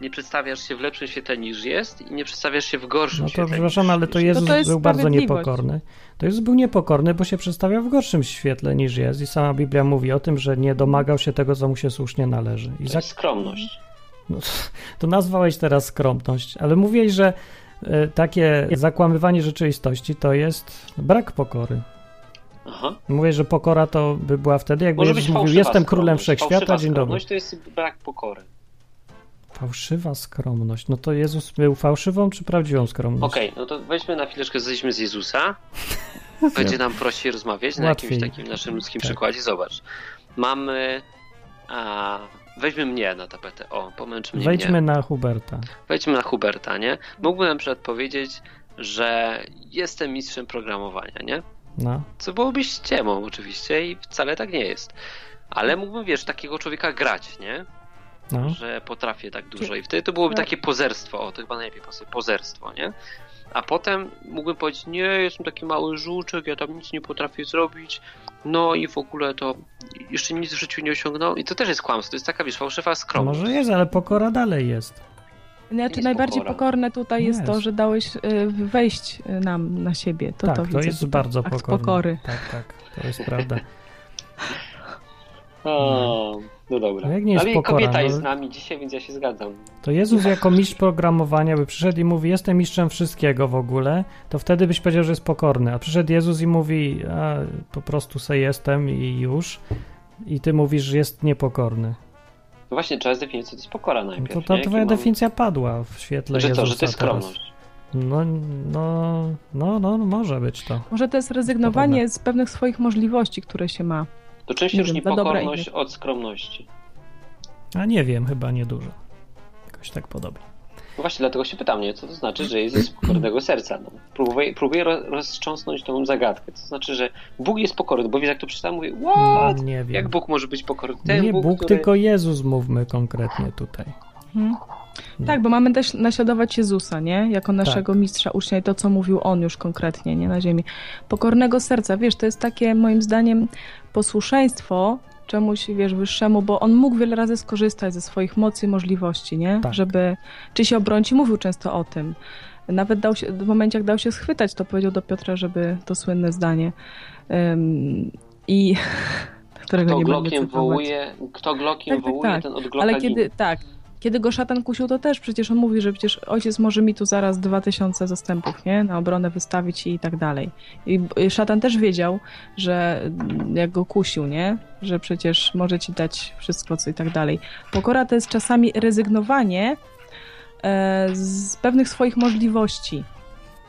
Nie przedstawiasz się w lepszym świetle niż jest i nie przedstawiasz się w gorszym No to świetle. przepraszam, ale to jest. Jezus to jest był bardzo niepokorny. To Jezus był niepokorny, bo się przedstawiał w gorszym świetle niż jest. I sama Biblia mówi o tym, że nie domagał się tego, co mu się słusznie należy. I To za... jest skromność. No, to nazwałeś teraz skromność, ale mówiłeś, że e, takie zakłamywanie rzeczywistości to jest brak pokory. Aha. Mówię, że pokora to by była wtedy, jakby Może Jezus mówił, jestem królem wszechświata, dzień dobry. skromność to jest brak pokory. Fałszywa skromność. No to Jezus był fałszywą czy prawdziwą skromnością? Okej, no to weźmy na chwileczkę, zejdźmy z Jezusa. Będzie nam prościej rozmawiać na Łatwiej. jakimś takim naszym ludzkim Tak. przykładzie. Zobacz. Mamy. A, weźmy mnie na tapetę. O, pomęcz mnie. Wejdźmy mnie. na Huberta. Wejdźmy na Huberta, nie? Mógłbym na przykład powiedzieć, że jestem mistrzem programowania, nie? No. Co byłoby ściemą oczywiście i wcale tak nie jest. Ale mógłbym, wiesz, takiego człowieka grać, nie? No. że potrafię tak dużo i wtedy to byłoby Tak. takie pozerstwo, o to chyba najlepiej pasuje, pozerstwo, nie? A potem mógłbym powiedzieć, nie, jestem taki mały żółczek, ja tam nic nie potrafię zrobić, no i w ogóle to jeszcze nic w życiu nie osiągnąłem i to też jest kłamstwo, to jest taka, wiesz, fałszywa skromność. Może jest, ale pokora dalej jest. Znaczy, Jest najbardziej pokora. pokorne tutaj jest, Jest. to, że dałeś y, wejść y, nam na siebie. To, tak, to, to, jest bardzo pokorne. pokory. Tak, tak, to jest prawda. O, no dobra. No jak nie jest Ale pokora, kobieta no- jest z nami dzisiaj, więc ja się zgadzam. To Jezus jako mistrz programowania by przyszedł i mówi, jestem mistrzem wszystkiego w ogóle, to wtedy byś powiedział, że jest pokorny. A przyszedł Jezus i mówi, a po prostu se jestem i już. I ty mówisz, że jest niepokorny. No właśnie, trzeba zdefiniować, co to jest pokora No najpierw. to nie? ta Jaki twoja definicja padła w świetle Że Jezusa to, że to jest teraz. skromność. No, no, no, no, może być to. Może to jest rezygnowanie z pewnych swoich możliwości, które się ma. To się Nie różni wiem, pokorność od skromności? A nie wiem, chyba niedużo. Jakoś tak podobnie. No właśnie, dlatego się pytam, nie? Co to znaczy, że Jezus jest pokornego serca? No, próbuję, próbuję ro- roztrząsnąć tą zagadkę. To znaczy, że Bóg jest pokorny, bo wiesz, jak to przeczytałem, mówię, what? Nie wiem. Jak Bóg może być pokorny? Ten nie Bóg, Bóg, który... tylko Jezus mówmy konkretnie tutaj. Hmm? No. Tak, bo mamy też naśladować Jezusa, nie? Jako naszego Tak. mistrza ucznia i to, co mówił on już konkretnie, nie? Na ziemi. Pokornego serca, wiesz, to jest takie moim zdaniem posłuszeństwo czemuś, wiesz, wyższemu, bo on mógł wiele razy skorzystać ze swoich mocy i możliwości, nie? Tak. Żeby, czy się obronić, i mówił często o tym. Nawet dał się, w momencie, jak dał się schwytać, to powiedział do Piotra, żeby to słynne zdanie. Ym, I którego Kto nie glokiem wołuje, kto glokiem Tak, tak, wołuje, tak. ten od Ale kiedy, tak, kiedy go szatan kusił, to też przecież on mówi, że przecież ojciec może mi tu zaraz dwa tysiące zastępów, nie? Na obronę wystawić i tak dalej. I szatan też wiedział, że mm, jak go kusił, nie? Że przecież może ci dać wszystko, co i tak dalej. Pokora to jest czasami rezygnowanie e, z pewnych swoich możliwości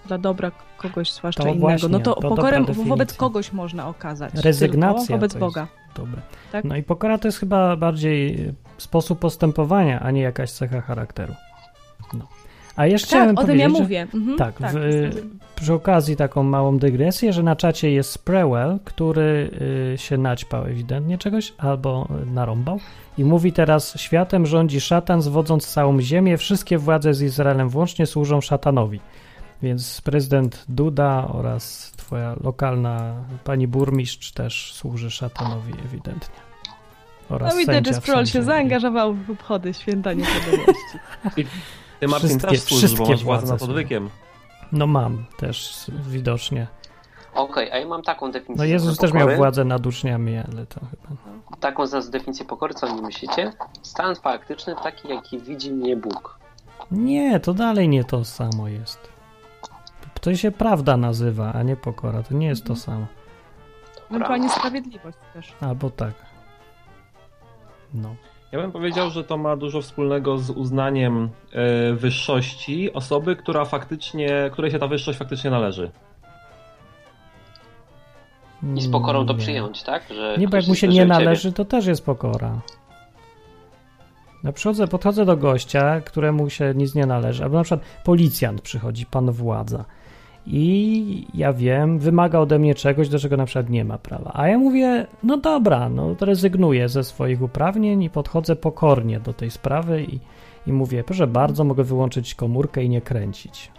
dla dobra kogoś zwłaszcza To innego. właśnie, no to, to dobra wobec kogoś można okazać. Rezygnacja Tylko wobec Boga. Dobre. Tak? No i pokora to jest chyba bardziej sposób postępowania, a nie jakaś cecha charakteru. No. A jeszcze Tak, chciałem o tym ja mówię. Mhm, Tak, tak, w, przy okazji taką małą dygresję, że na czacie jest Sprewell, który y, się naćpał ewidentnie czegoś albo narąbał i mówi teraz światem rządzi szatan, zwodząc całą ziemię, wszystkie władze z Izraelem włącznie służą szatanowi. Więc prezydent Duda oraz twoja lokalna pani burmistrz też służy szatanowi ewidentnie. Oraz No widać, że Sproul się zaangażował w obchody święta niepodległości. Ty, Marcin, Wszystkie- też służysz, bo masz władzę nad odwykiem. No mam też widocznie. Okej, a ja mam taką definicję No Jezus też pokory. miał władzę nad uczniami, ale to chyba... Taką z definicję pokory, co o nim myślicie? Stan faktyczny taki, jaki widzi mnie Bóg. Nie, to dalej nie to samo jest. To się prawda nazywa, a nie pokora. To nie jest to samo. Ewentualnie sprawiedliwość też. Albo tak. No. Ja bym powiedział, że to ma dużo wspólnego z uznaniem e, wyższości osoby, która faktycznie, której się ta wyższość faktycznie należy. I z pokorą to przyjąć, tak? Że Nie, bo jak mu się nie wyżej ciebie. należy, to też jest pokora. No przychodzę, podchodzę do gościa, któremu się nic nie należy, albo na przykład policjant przychodzi, pan władza i ja wiem, wymaga ode mnie czegoś, do czego na przykład nie ma prawa. A ja mówię, no dobra, no rezygnuję ze swoich uprawnień i podchodzę pokornie do tej sprawy i, i mówię, proszę bardzo, mogę wyłączyć komórkę i nie kręcić.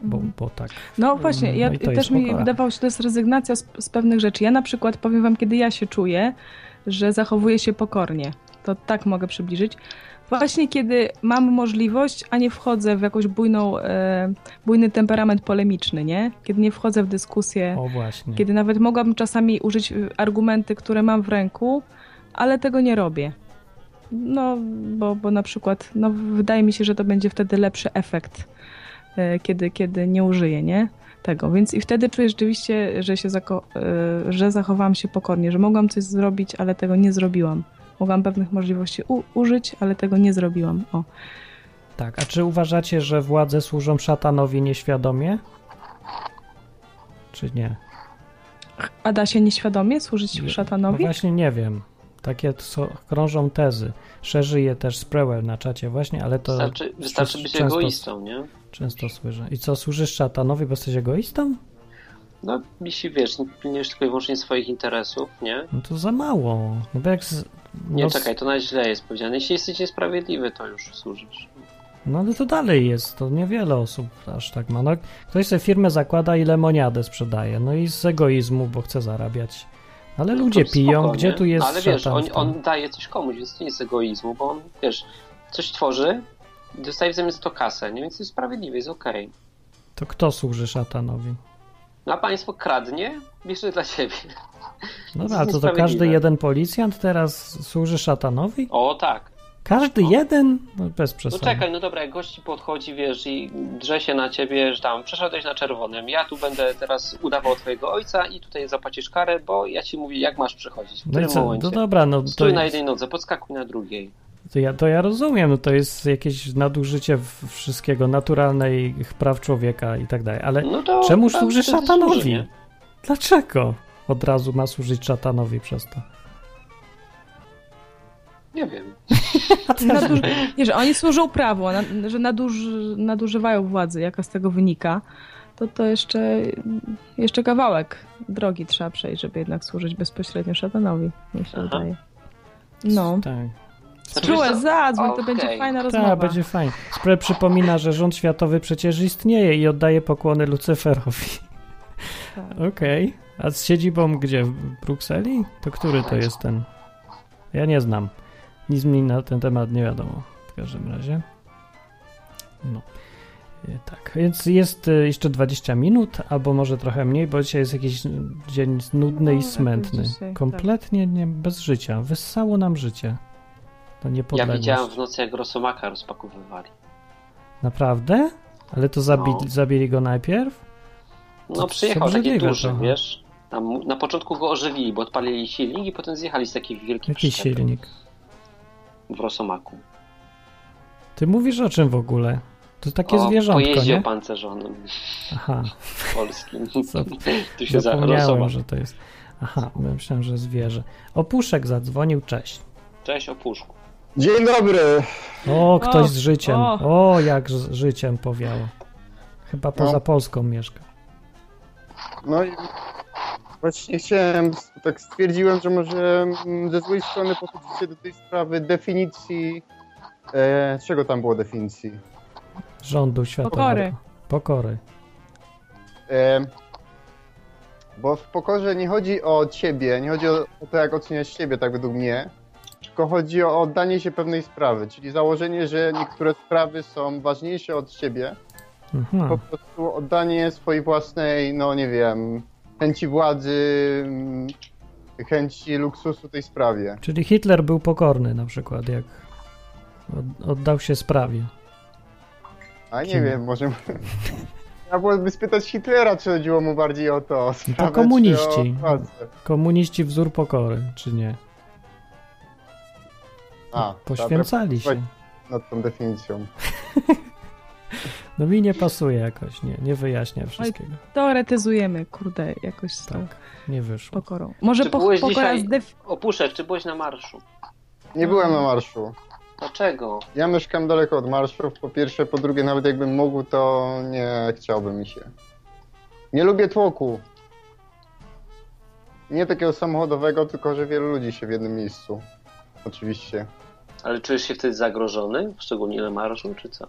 Bo, bo tak. No właśnie, ja, No to też mi pokora. wydawało się, że to jest rezygnacja z, z pewnych rzeczy. Ja na przykład powiem wam, kiedy ja się czuję, że zachowuję się pokornie. To tak mogę przybliżyć. Właśnie kiedy mam możliwość, a nie wchodzę w jakąś bujną, e, bujny temperament polemiczny, nie? Kiedy nie wchodzę w dyskusję, O właśnie. kiedy nawet mogłabym czasami użyć y, argumenty, które mam w ręku, ale tego nie robię. No, bo, bo na przykład, no, wydaje mi się, że to będzie wtedy lepszy efekt, e, kiedy, kiedy nie użyję, nie? Tego. Więc i wtedy czuję rzeczywiście, że, się zako- e, że zachowałam się pokornie, że mogłam coś zrobić, ale tego nie zrobiłam. Mogłam pewnych możliwości u- użyć, ale tego nie zrobiłam. O. Tak, a czy uważacie, że władze służą szatanowi nieświadomie? Czy nie? A da się nieświadomie służyć No szatanowi? właśnie nie wiem. Takie są, krążą tezy. Szerzy je też Sprewer na czacie właśnie, ale to Wystarczy, wystarczy być często- egoistą, nie? często słyszę. I co, służysz szatanowi, bo jesteś egoistą? No, jeśli wiesz, nie pilnujesz tylko i wyłącznie swoich interesów, nie? No to za mało. No bo jak z, no, Nie, s- czekaj, to na źle jest powiedziane. Jeśli jesteś niesprawiedliwy, to już służysz. No ale to dalej jest, to niewiele osób aż tak ma. No, ktoś sobie firmę zakłada i lemoniadę sprzedaje, no i z egoizmu, bo chce zarabiać. Ale No ludzie piją, spoko, gdzie nie? tu jest Ale wiesz, szatan on, on daje coś komuś, więc to nie jest egoizmu, bo on, wiesz, coś tworzy i dostaje w zamian za to kasę, nie? Więc jest sprawiedliwe, jest okej. To kto służy szatanowi? No a państwo kradnie, bierze dla siebie. No To a jest to, to każdy jeden policjant teraz służy szatanowi? O, tak. Każdy jeden? No bez No przesady. czekaj, no dobra, jak gości podchodzi, wiesz, i drze się na ciebie, że tam przeszedłeś na czerwonym, ja tu będę teraz udawał twojego ojca i tutaj zapłacisz karę, bo ja ci mówię, jak masz przechodzić, w No którym co? momencie. No dobra, no to, Stój na jednej nodze, podskakuj na drugiej. To, ja, to ja rozumiem, no to jest jakieś nadużycie wszystkiego, naturalnych praw człowieka i tak dalej, ale No to czemu służy szatanowi? służy? Dlaczego od razu ma służyć szatanowi przez to? Nie wiem. Naduż... Nie, że oni służą prawu, na, że naduż... nadużywają władzy, jaka z tego wynika, to to jeszcze, jeszcze kawałek drogi trzeba przejść, żeby jednak służyć bezpośrednio szatanowi, mi się Aha. wydaje. No. Tak. Znaczy, Czułe, zadzwoń, to Okej. będzie fajna rozmowa. Tak, będzie fajnie. Spre przypomina, że rząd światowy przecież istnieje i oddaje pokłony Lucyferowi. Tak. Okej. A z siedzibą gdzie? W Brukseli? To który to jest ten? Ja nie znam. Nic mi na ten temat nie wiadomo. W każdym razie. No. E, Tak, więc jest e, jeszcze 20 minut, albo może trochę mniej, bo dzisiaj jest jakiś dzień nudny No, i smętny. dzisiaj, tak. Kompletnie nie, bez życia. Wyssało nam życie. To Ja widziałem w nocy, jak Rosomaka rozpakowywali. Naprawdę? Ale to zabi No. zabili go najpierw? No To przyjechał taki duży, trochę. wiesz. Tam na początku go ożywili, bo odpalili silnik i potem zjechali z takich wielkich Jaki silnik? w Rosomaku. Ty mówisz o czym w ogóle? To takie o zwierzątko, pojeździe nie? opancerzonym Aha, polskim. Co? tu się za zapomniałem, że to jest... Aha, myślałem, że zwierzę. Opuszek zadzwonił, cześć. Cześć, opuszku. Dzień dobry. O, ktoś O, z życiem. o. O, jak z życiem powiało. Chyba poza No. Polską mieszka. No i właśnie chciałem, tak stwierdziłem, że może mm, ze złej strony podchodzicie do tej sprawy definicji. E, czego tam było definicji? Rządu światowego. Pokory. Pokory. E, bo w pokorze nie chodzi o ciebie, nie chodzi o, o to, jak oceniasz siebie, tak według mnie, tylko chodzi o oddanie się pewnej sprawy, czyli założenie, że niektóre sprawy są ważniejsze od ciebie, po Mhm. prostu oddanie swojej własnej, no nie wiem, chęci władzy, mm, chęci luksusu tej sprawie. Czyli Hitler był pokorny na przykład, jak od- oddał się sprawie. A nie Kim? wiem, może... Ja byłoby spytać Hitlera, czy chodziło mu bardziej o to, o sprawę, komuniści. Czy o. Komuniści wzór pokory, czy nie? A, Poświęcali się. nad tą definicją. No mi nie pasuje jakoś, nie, nie wyjaśnia wszystkiego. Teoretyzujemy, kurde, jakoś z tą Tak, nie wyszło. pokorą. Może Czy po, byłeś pokora dzisiaj- def... Opuszek, czy byłeś na marszu? Nie byłem na marszu. Dlaczego? Ja mieszkam daleko od marszów, po pierwsze, po drugie, nawet jakbym mógł, to nie chciałby mi się. Nie lubię tłoku. Nie takiego samochodowego, tylko że wielu ludzi się w jednym miejscu. Oczywiście. Ale czujesz się wtedy zagrożony? Szczególnie na marszu, czy co?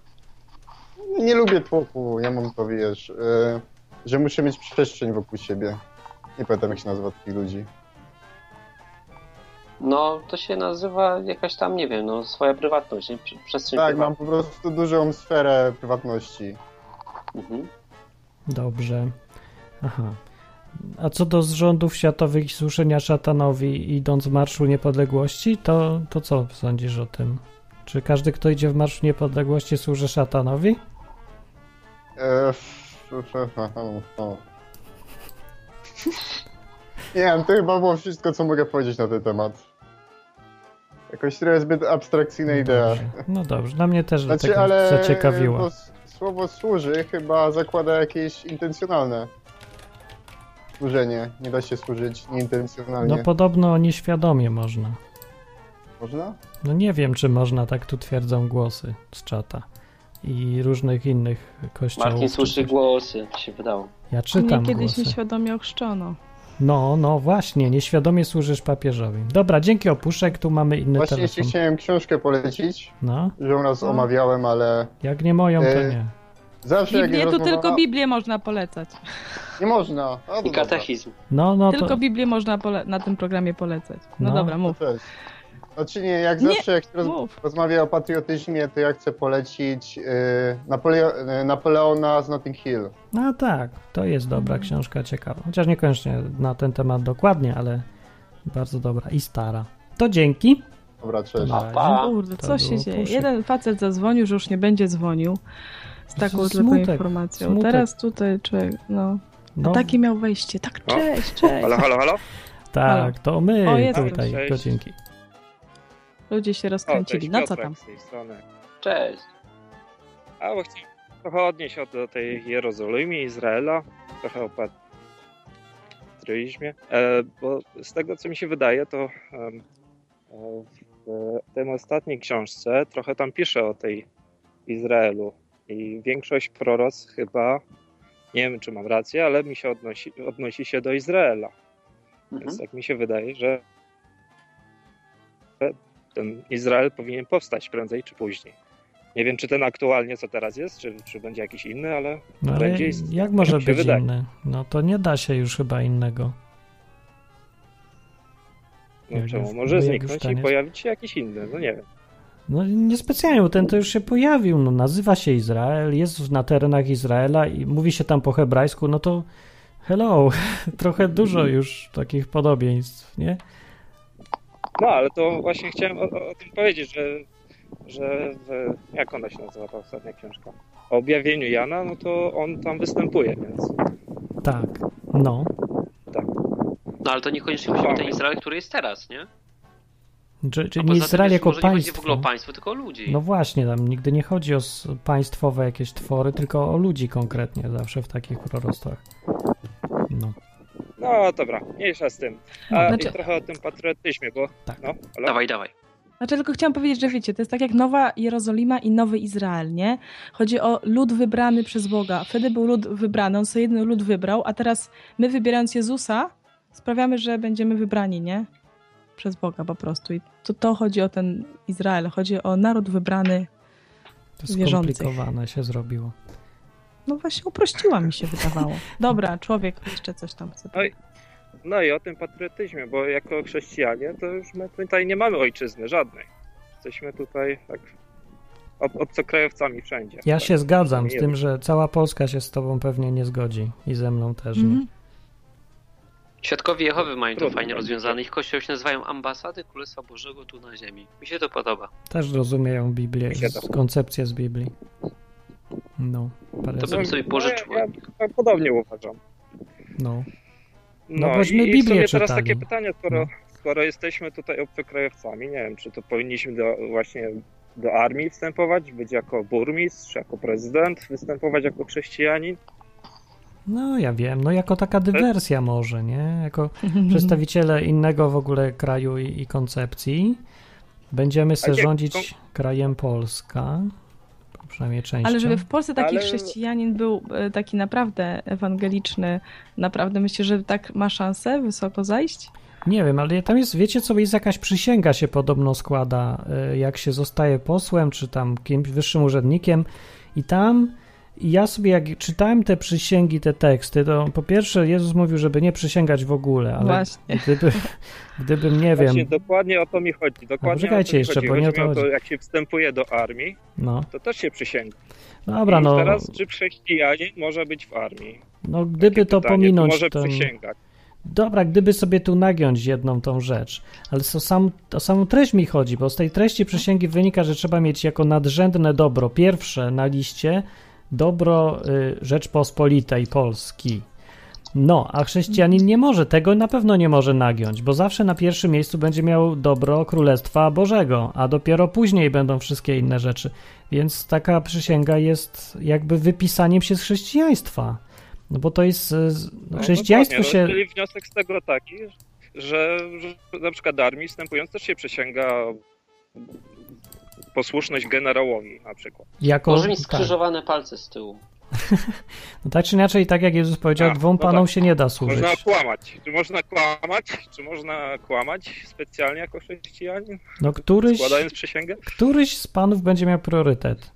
Nie lubię tłoku, ja mam to, wiesz, e, że muszę mieć przestrzeń wokół siebie. Nie pamiętam, jak się nazywa takich ludzi. No, to się nazywa jakaś tam, nie wiem, no, swoja prywatność, nie? Prze- Przestrzeń Tak, prywatna. mam po prostu dużą sferę prywatności. Mhm. Dobrze. Aha. A co do zrządów światowych i słuszenia szatanowi idąc w Marszu Niepodległości, to, to co sądzisz o tym? Czy każdy, kto idzie w Marszu Niepodległości służy szatanowi? Nie wiem, to chyba było wszystko, co mogę powiedzieć na ten temat. Jakoś trochę zbyt abstrakcyjna idea. Dobrze. No dobrze, dla mnie też Znaczy, tego ale zaciekawiła. słowo służy chyba zakłada jakieś intencjonalne służenie. Nie da się służyć nieintencjonalnie. No podobno nieświadomie można. Można? No nie wiem, czy można, tak tu twierdzą głosy z czata i różnych innych kościołów. Martin słyszy głosy, się wydało. Ja Mnie czytam kiedyś głosy. nieświadomie ochrzczono. No, no właśnie, nieświadomie służysz papieżowi. Dobra, dzięki opuszek, tu mamy inny Właśnie jeszcze telefon. chciałem książkę polecić, No, że u nas No. omawiałem, ale jak nie moją, to E, nie. Zawsze jak Biblię, jest rozmowa... tylko Biblię można polecać. Nie można. A, to I dobra. katechizm. No, no tylko to... Biblię można pole- na tym programie polecać. No, No. dobra, mów. To też. Znaczy nie, jak Nie, zawsze jak się roz... mów. rozmawia o patriotyzmie, to ja chcę polecić yy, Napoleo... yy, Napoleona z Notting Hill. No tak, to jest dobra książka, ciekawa. Chociaż niekoniecznie na ten temat dokładnie, ale bardzo dobra i stara. To dzięki. Dobra, cześć. Na A, razie. pa. Kurde, To co się było dzieje? Jeden facet zadzwonił, że już nie będzie dzwonił z taką Smutek, tylko informacją. smutek. Teraz tutaj człowiek, no. No, taki miał wejście. Tak, No. cześć, cześć. Halo, halo, halo? tak, to my O, tutaj, ktoś. to dzięki. Ludzie się O, rozkręcili. cześć, No co tam? z tej strony. Cześć. A, bo chciałem trochę odnieść od do tej Jerozolimy, Izraela, trochę o patriotyzmie, e, bo z tego, co mi się wydaje, to e, w tej ostatniej książce trochę tam pisze o tej Izraelu i większość proroc chyba, nie wiem, czy mam rację, ale mi się odnosi, odnosi się do Izraela. Mhm. Więc tak mi się wydaje, że ten Izrael powinien powstać prędzej czy później. Nie wiem, czy ten aktualnie, co teraz jest, czy, czy będzie jakiś inny, ale No ale będzie jak może tak być wydaje. inny? No to nie da się już chyba innego. no, czemu? Może zniknąć i pojawić się jakiś inny, no nie wiem. No niespecjalnie, bo ten to już się pojawił, no nazywa się Izrael, jest na terenach Izraela i mówi się tam po hebrajsku, no to hello, trochę dużo już takich podobieństw, nie? No, ale to właśnie chciałem o, o o tym powiedzieć, że, że w, jak ona się nazywa ta ostatnia książka? O objawieniu Jana, no to on tam występuje, więc Tak, no. No ale to niekoniecznie musi być ten Izrael, który jest teraz, nie? Czy, czy nie Izrael jako może nie chodzi w ogóle o państwo. państwo, tylko o ludzi. No właśnie, tam nigdy nie chodzi o państwowe jakieś twory, tylko o ludzi konkretnie, zawsze w takich proroctwach. No, no dobra, mniejsza z tym. No, A znaczy- i trochę o tym patriotyzmie, bo Tak. no, halo? Dawaj, dawaj. Znaczy, tylko chciałam powiedzieć, że wiecie, to jest tak jak Nowa Jerozolima i Nowy Izrael, nie? Chodzi o lud wybrany przez Boga. Wtedy był lud wybrany, on sobie jeden lud wybrał, a teraz my wybierając Jezusa sprawiamy, że będziemy wybrani, nie? Przez Boga po prostu. I to, to chodzi o ten Izrael, chodzi o naród wybrany. to Wierzących. skomplikowane się zrobiło. No właśnie uprościła mi się wydawało. Dobra, człowiek jeszcze coś tam chce. Oj. No i o tym patriotyzmie, bo jako chrześcijanie to już my tutaj nie mamy ojczyzny żadnej. Jesteśmy tutaj tak ob obcokrajowcami wszędzie. Ja tak. się zgadzam z tym, że cała Polska się z tobą pewnie nie zgodzi i ze mną też nie. Mhm. Świadkowie Jehowy mają to fajnie rozwiązane. Ich kościoły się nazywają ambasady Królestwa Bożego tu na ziemi. Mi się to podoba. Też rozumieją Biblię, koncepcję z Biblii. No, parę To bym sobie pożyczył. No, ja, ja podobnie uważam. no. No, No, i, Biblię sobie teraz. No. takie pytanie, skoro, skoro jesteśmy tutaj obcokrajowcami, nie wiem, czy to powinniśmy do, właśnie do armii wstępować, być jako burmistrz, jako prezydent, występować jako chrześcijanin? No ja wiem, no jako taka dywersja może, nie? Jako przedstawiciele innego w ogóle kraju i, i koncepcji, Będziemy se rządzić krajem Polska, przynajmniej częścią. Ale żeby w Polsce taki Ale- chrześcijanin był e, taki naprawdę ewangeliczny, naprawdę myślę, że tak ma szansę wysoko zajść? Nie wiem, ale tam jest, wiecie co, jest jakaś przysięga się podobno składa, y, jak się zostaje posłem, czy tam kimś wyższym urzędnikiem i tam ja sobie jak czytałem te przysięgi, te teksty, to po pierwsze Jezus mówił, żeby nie przysięgać w ogóle, ale Właśnie. gdyby, gdybym, nie Właśnie wiem, dokładnie o to mi chodzi. Dokładnie poczekajcie o to mi jeszcze, chodzi. bo nie o chodzi to o to, chodzi. jak się wstępuje do armii, no, to też się przysięga. dobra, I no, teraz, czy chrześcijanin może być w armii? no gdyby Takie to pytanie, pominąć, Czy może to... przysięgać? Dobra, gdyby sobie tu nagiąć jedną tą rzecz, ale to sam, o samą treść mi chodzi, bo z tej treści przysięgi wynika, że trzeba mieć jako nadrzędne dobro, pierwsze na liście, dobro y, Rzeczpospolitej Polski. No, a chrześcijanin nie może, tego na pewno nie może nagiąć, bo zawsze na pierwszym miejscu będzie miał dobro Królestwa Bożego, a dopiero później będą wszystkie inne rzeczy. Więc taka przysięga jest jakby wypisaniem się z chrześcijaństwa. No bo to jest. y, z- No, Chrześcijaństwo dokładnie, się. No, czyli wniosek z tego taki, że, że na przykład armii wstępując też się przysięga posłuszność generałowi na przykład. Jako, Może mieć tak. skrzyżowane palce z tyłu. No tak czy inaczej, tak jak Jezus powiedział, A, dwóm no panom tak. się nie da służyć. Można kłamać. Czy można kłamać? Czy można kłamać specjalnie jako chrześcijanin, No któryś, składając przysięgę? któryś z panów będzie miał priorytet.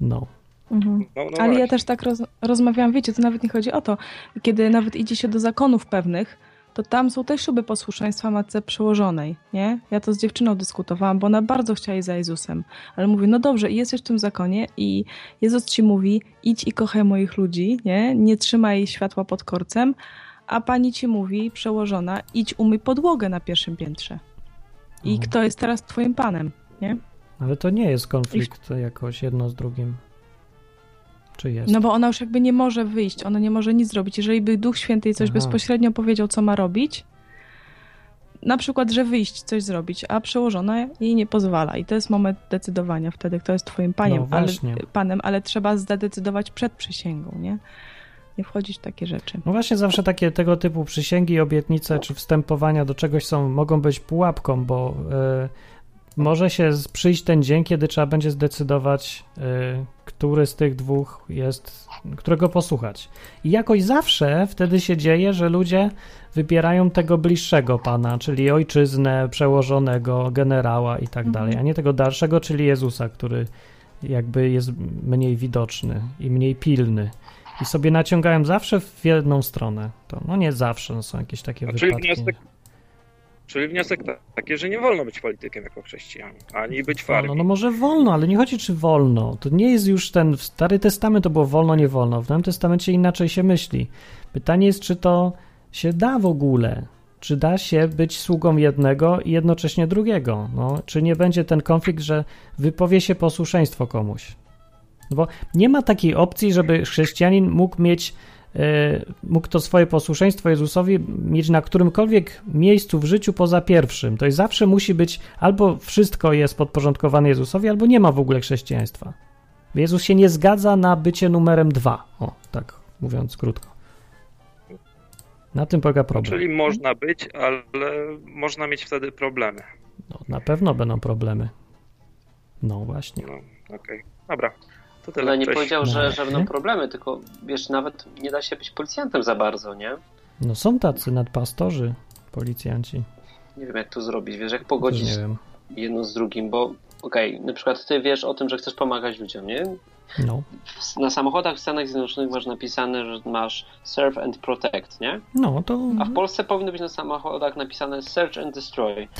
No. Mhm. No, no Ale właśnie. ja też tak roz, rozmawiałam, wiecie, to nawet nie chodzi o to. Kiedy nawet idzie się do zakonów pewnych, to tam są też śluby posłuszeństwa matce przełożonej, nie? Ja to z dziewczyną dyskutowałam, bo ona bardzo chciała iść za Jezusem. Ale mówi, no dobrze, i jesteś w tym zakonie i Jezus ci mówi, idź i kochaj moich ludzi, nie? Nie trzymaj światła pod korcem, a pani ci mówi, przełożona, idź umyj podłogę na pierwszym piętrze. I Mhm. kto jest teraz twoim panem, nie? Ale to nie jest konflikt jakoś jedno z drugim. Czy jest? No bo ona już jakby nie może wyjść, ona nie może nic zrobić. Jeżeli by Duch Święty jej coś Aha. bezpośrednio powiedział, co ma robić, na przykład, że wyjść, coś zrobić, a przełożona jej nie pozwala. I to jest moment decydowania wtedy, kto jest twoim paniem, No ale, panem, ale trzeba zadecydować przed przysięgą, nie? Nie wchodzić w takie rzeczy. No właśnie zawsze takie tego typu przysięgi, obietnice czy wstępowania do czegoś są, mogą być pułapką, bo e, może się przyjść ten dzień, kiedy trzeba będzie zdecydować, e, który z tych dwóch jest, którego posłuchać. I jakoś zawsze wtedy się dzieje, że ludzie wybierają tego bliższego pana, czyli ojczyznę, przełożonego, generała i tak dalej, a nie tego dalszego, czyli Jezusa, który jakby jest mniej widoczny i mniej pilny. I sobie naciągają zawsze w jedną stronę. To, no nie zawsze, no są jakieś takie A czyli wypadki. wniosek, czyli wniosek ta- taki, że nie wolno być politykiem jako chrześcijanin, ani być w armii. no może wolno, ale nie chodzi czy wolno. To nie jest już ten w Stary Testament to było wolno, nie wolno. W Nowym Testamencie inaczej się myśli. Pytanie jest, czy to się da w ogóle. Czy da się być sługą jednego i jednocześnie drugiego? No, czy nie będzie ten konflikt, że wypowie się posłuszeństwo komuś? No Bo nie ma takiej opcji, żeby chrześcijanin mógł mieć, mógł to swoje posłuszeństwo Jezusowi mieć na którymkolwiek miejscu w życiu poza pierwszym. To jest zawsze musi być albo wszystko jest podporządkowane Jezusowi, albo nie ma w ogóle chrześcijaństwa. Jezus się nie zgadza na bycie numerem dwa. O, tak mówiąc krótko. Na tym polega problem. Czyli można być, ale można mieć wtedy problemy. No, na pewno będą problemy. No właśnie. No, okej. Dobra. To tyle. Ale nie Cześć. powiedział, że, razie. że będą problemy, tylko wiesz, nawet nie da się być policjantem za bardzo, nie? No są tacy nadpastorzy, policjanci. Nie wiem, jak to zrobić, wiesz, jak pogodzić nie wiem. jedno z drugim, bo okej, na przykład ty wiesz o tym, że chcesz pomagać ludziom, nie? No, Na samochodach w Stanach Zjednoczonych masz napisane, że masz serve and protect, nie? no to A w Polsce powinno być na samochodach napisane search and destroy.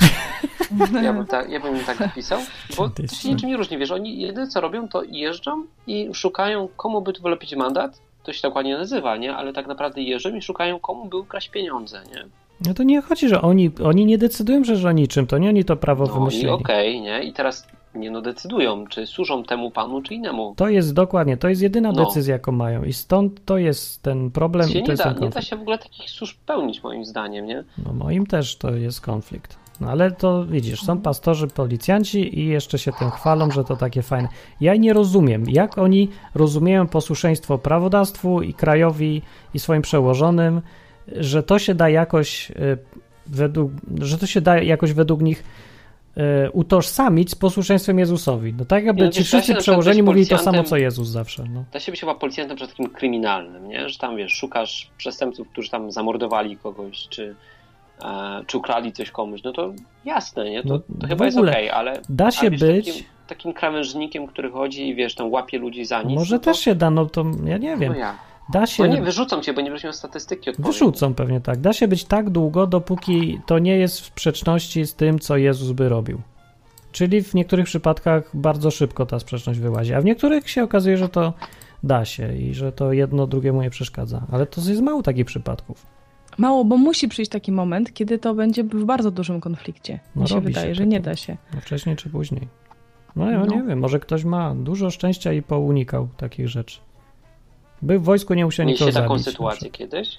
Ja bym, tak, ja bym tak napisał, bo to się niczym nie różni, wiesz, oni jedyne co robią, to jeżdżą i szukają, komu by tu wylepić mandat, to się tak ładnie nazywa, nie? Ale tak naprawdę jeżdżą i szukają, komu by ukraść pieniądze, nie? No to nie chodzi, że oni, oni nie decydują przecież o niczym, to nie oni to prawo No i wymyślili. okej, nie? I teraz nie no decydują, czy służą temu panu, czy innemu. To jest dokładnie, to jest jedyna No. decyzja, jaką mają i stąd to jest ten problem Się i to nie, jest da, nie da się w ogóle takich służb pełnić, moim zdaniem, nie? No moim też to jest konflikt. No ale to widzisz, są pastorzy, policjanci i jeszcze się tym chwalą, że to takie fajne. Ja nie rozumiem, jak oni rozumieją posłuszeństwo prawodawstwu i krajowi i swoim przełożonym, że to się da jakoś y, według, że to się da jakoś według nich e, utożsamić z posłuszeństwem Jezusowi. No tak jakby no ci wszyscy przełożeni mówili to samo, co Jezus zawsze. No. Da się być chyba policjantem przed takim kryminalnym, nie? Że tam, wiesz, szukasz przestępców, którzy tam zamordowali kogoś, czy, e, czy ukrali coś komuś, no to jasne, nie? To, No, to chyba jest okej, ale Da się wiesz, być, takim, takim krawężnikiem, który chodzi i, wiesz, tam łapie ludzi za nic, może no to, też się da, no to ja nie wiem. No ja. Da się, No nie, wyrzucą cię, bo nie będziesz miał statystyki odpowiedniej. wyrzucą pewnie tak. Da się być tak długo, dopóki to nie jest w sprzeczności z tym, co Jezus by robił. Czyli w niektórych przypadkach bardzo szybko ta sprzeczność wyłazi, a w niektórych się okazuje, że to da się i że to jedno drugiemu nie przeszkadza. Ale to jest mało takich przypadków. Mało, bo musi przyjść taki moment, kiedy to będzie w bardzo dużym konflikcie. No Mi się robi wydaje, się że nie da się. No wcześniej czy później. No ja No. nie wiem, może ktoś ma dużo szczęścia i pounikał takich rzeczy. By w wojsku nie musiał nikogo Mieliście taką zabić. sytuację kiedyś?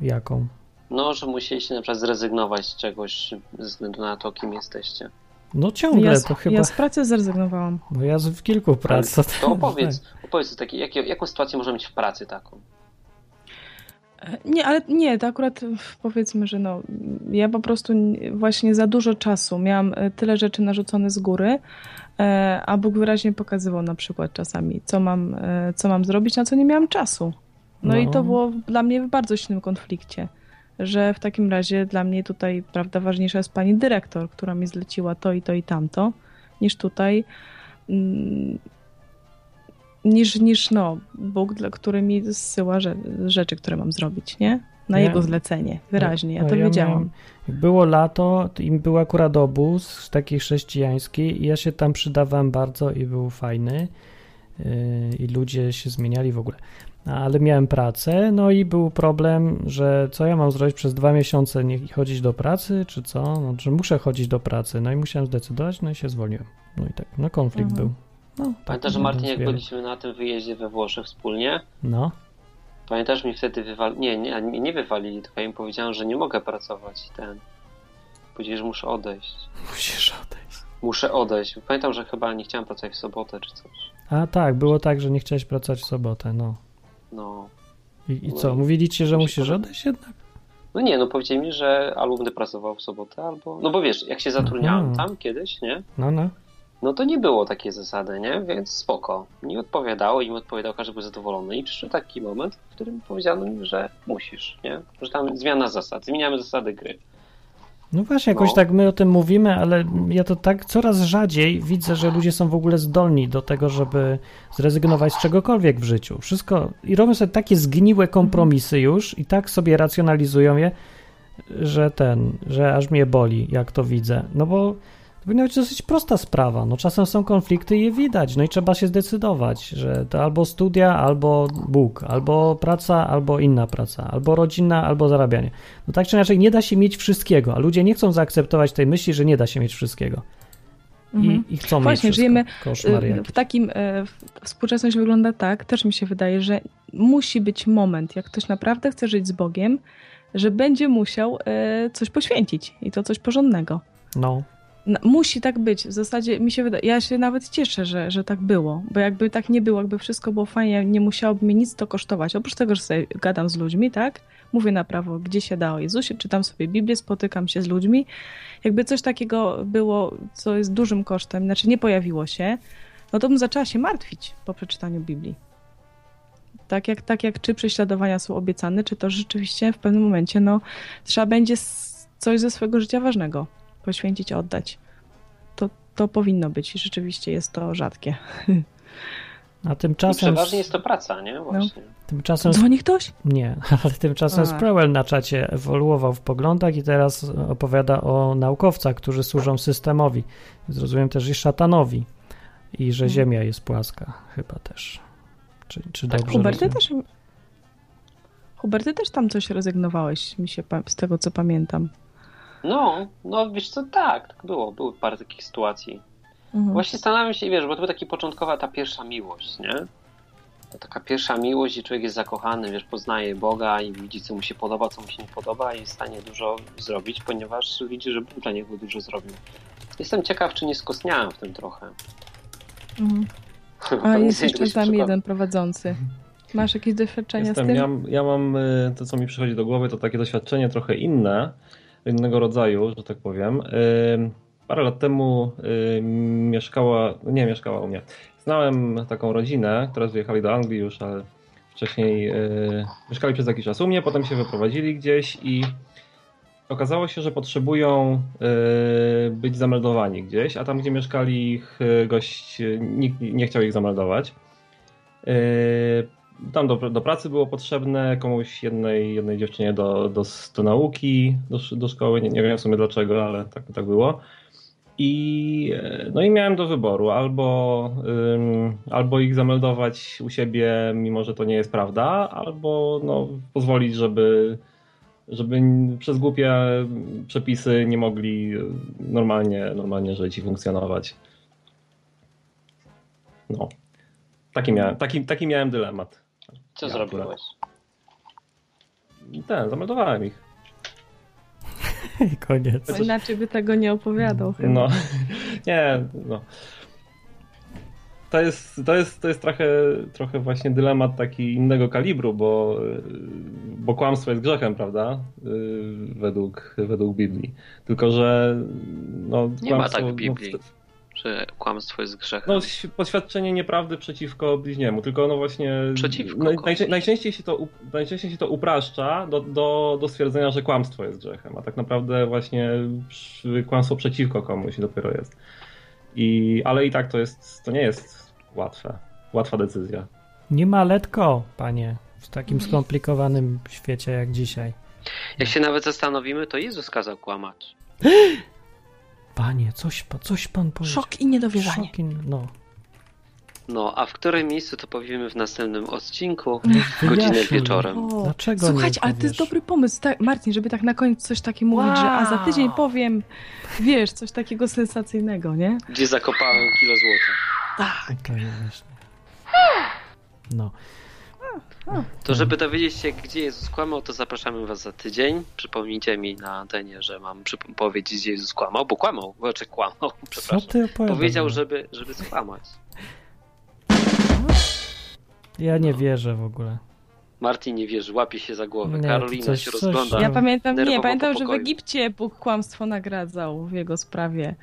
Jaką? No, że musieliście na przykład zrezygnować z czegoś ze względu na to, kim jesteście. No ciągle Ja, z- to chyba... ja z pracy zrezygnowałam. Bo ja z- w kilku prac. Ale To opowiedz, opowiedz taki, jakie, jaką sytuację można mieć w pracy taką? Nie, ale nie, to akurat powiedzmy, że no, ja po prostu właśnie za dużo czasu miałam e, tyle rzeczy narzucone z góry, e, a Bóg wyraźnie pokazywał na przykład czasami, co mam, e, co mam zrobić, na co nie miałam czasu. No, No. i to było dla mnie w bardzo silnym konflikcie, że w takim razie dla mnie tutaj, prawda, ważniejsza jest pani dyrektor, która mi zleciła to i to i tamto, niż tutaj mm, niż, niż no, Bóg, dla- który mi zsyła rze- rzeczy, które mam zrobić, nie? Na Ja- jego zlecenie, wyraźnie, ja No, to wiedziałam. miałem- było lato, to im był akurat obóz taki chrześcijański i ja się tam przydawałem bardzo i był fajny yy, i ludzie się zmieniali w ogóle. Ale miałem pracę, no i był problem, że co ja mam zrobić przez dwa miesiące, nie chodzić do pracy, czy co? No, że muszę chodzić do pracy, no i musiałem zdecydować, no i się zwolniłem. No i tak, no konflikt Mhm. był. No, Pamiętasz, że jeden Martin, jak byliśmy na tym wyjeździe we Włoszech wspólnie, No, pamiętasz mi wtedy wywalili, nie, nie, nie, wywalili, tylko ja im powiedziałem, że nie mogę pracować ten. Powiedzieli, że muszę odejść. musisz odejść. Muszę odejść. Pamiętam, że chyba nie chciałem pracować w sobotę czy coś. A tak, było tak, że nie chciałeś pracować w sobotę, no. No. I, i co, mówili ci, że musisz odejść jednak? No nie, no powiedzieli mi, że albo będę pracował w sobotę, albo... No bo wiesz, jak się zatrudniałem Aha. tam kiedyś, nie? No, no. No to nie było takiej zasady, nie? Więc spoko. Nie odpowiadało, im odpowiadał, każdy był zadowolony. I przyszedł taki moment, w którym powiedziano mi, że musisz, nie? Że tam zmiana zasad, zmieniamy zasady gry. No właśnie, jakoś No. tak my o tym mówimy, ale ja to tak coraz rzadziej widzę, że ludzie są w ogóle zdolni do tego, żeby zrezygnować z czegokolwiek w życiu. Wszystko i robią sobie takie zgniłe kompromisy już i tak sobie racjonalizują je, że ten, że aż mnie boli, jak to widzę. No bo powinna być dosyć prosta sprawa. No czasem są konflikty i je widać, no i trzeba się zdecydować, że to albo studia, albo Bóg, albo praca, albo inna praca, albo rodzina, albo zarabianie. No tak czy inaczej nie da się mieć wszystkiego, a ludzie nie chcą zaakceptować tej myśli, że nie da się mieć wszystkiego. Mhm. I, i chcą Właśnie, mieć żyjemy, Y. W takim, w- współczesność wygląda tak, też mi się wydaje, że musi być moment, jak ktoś naprawdę chce żyć z Bogiem, że będzie musiał e, coś poświęcić i to coś porządnego. No, Musi tak być. W zasadzie mi się wydaje, ja się nawet cieszę, że, że tak było, bo jakby tak nie było, jakby wszystko było fajnie, nie musiałoby mnie nic to kosztować. Oprócz tego, że sobie gadam z ludźmi, tak? Mówię na prawo, gdzie się da o Jezusie, czytam sobie Biblię, spotykam się z ludźmi. Jakby coś takiego było, co jest dużym kosztem, znaczy nie pojawiło się, no to bym zaczęła się martwić po przeczytaniu Biblii. Tak jak, tak jak czy prześladowania są obiecane, czy to rzeczywiście w pewnym momencie, no, trzeba będzie coś ze swojego życia ważnego poświęcić, oddać. To, to powinno być i rzeczywiście jest to rzadkie. a I tymczasem... przeważnie jest to praca, nie? Właśnie. Tymczasem Dzwoni ktoś? Nie, ale tymczasem A. Sproul na czacie ewoluował w poglądach i teraz opowiada o naukowcach, którzy służą systemowi. Zrozumiem też i szatanowi. I że Hmm. Ziemia jest płaska, chyba też. Czy, czy Tak, dobrze Hubert, ty rozumiem? też... Hubert, ty też tam coś rezygnowałeś, mi się z tego co pamiętam. No, no wiesz co, tak, tak było. Były parę takich sytuacji. Mhm. Właśnie zastanawiam się, wiesz, bo to była taka początkowa ta pierwsza miłość, nie? To taka pierwsza miłość i człowiek jest zakochany, wiesz, poznaje Boga i widzi, co mu się podoba, co mu się nie podoba i jest w stanie dużo zrobić, ponieważ widzi, że Bóg dla niego dużo zrobił. Jestem ciekaw, czy nie skostniałem w tym trochę. Mhm. A jest jeszcze czegoś z nami przykład- jeden prowadzący. Masz jakieś doświadczenia Jestem, z tym? ja, ja mam y, to, co mi przychodzi do głowy, to takie doświadczenie trochę inne, innego rodzaju, że tak powiem. Y, parę lat temu y, mieszkała, nie mieszkała u mnie. Znałem taką rodzinę, teraz wyjechali do Anglii już, ale wcześniej y, mieszkali przez jakiś czas u mnie, potem się wyprowadzili gdzieś i okazało się, że potrzebują być zameldowani gdzieś, a tam gdzie mieszkali ich gość, nikt nie chciał ich zameldować. Tam do, do pracy było potrzebne komuś jednej, jednej dziewczynie do, do, do nauki, do, do szkoły, nie, nie wiem w sumie dlaczego, ale tak, tak było. I, e, no i miałem do wyboru albo, ym, albo ich zameldować u siebie, mimo że to nie jest prawda, albo no, pozwolić, żeby, żeby przez głupie przepisy nie mogli y, normalnie, normalnie żyć i funkcjonować. No. Taki miałem, taki, taki miałem dylemat. Co Ja zrobiłeś? Ten, zameldowałem ich. I koniec. Bo inaczej by tego nie opowiadał chyba. No, nie, no. To jest, to jest, to jest trochę, trochę właśnie dylemat taki innego kalibru, bo, bo kłamstwo jest grzechem, prawda? Według, według Biblii. Tylko, że no, Nie ma kłamstwo, tak w Biblii. No, Że kłamstwo jest grzechem. no, poświadczenie nieprawdy przeciwko bliźniemu, tylko no właśnie. Przeciwko naj, najczę- najczęściej, się to, najczęściej się to upraszcza do, do, do stwierdzenia, że kłamstwo jest grzechem, a tak naprawdę właśnie kłamstwo przeciwko komuś dopiero jest. I, ale i tak to jest, to nie jest łatwe. Łatwa decyzja. Nie ma letko, panie, w takim skomplikowanym świecie jak dzisiaj. Jak się nawet zastanowimy, to Jezus kazał kłamać. Panie, coś, coś pan powiedział. Szok i niedowierzanie. Szok i- No. No, a w którym miejscu to powiemy w następnym odcinku, Wyjaśnij. godzinę wieczorem. O, Dlaczego Słuchajcie, nie ale to jest dobry pomysł, tak, Marcin, żeby tak na koniec coś takiego mówić, że a za tydzień powiem, wiesz, coś takiego sensacyjnego, nie? Gdzie zakopałem kilo złota. Tak. No. To żeby dowiedzieć się, gdzie Jezus kłamał, to zapraszamy was za tydzień. Przypomnijcie mi na antenie, że mam powiedzieć, gdzie Jezus kłamał, bo kłamał, znaczy kłamał, Co przepraszam. ty opowiadasz? Powiedział, żeby, żeby skłamać. Ja nie wierzę w ogóle. Martin nie wierzy, łapie się za głowę. Nie, Karolina coś- się coś- rozgląda. Ja pamiętam, nie, pamiętam, po że w. Egipcie Bóg kłamstwo nagradzał w jego sprawie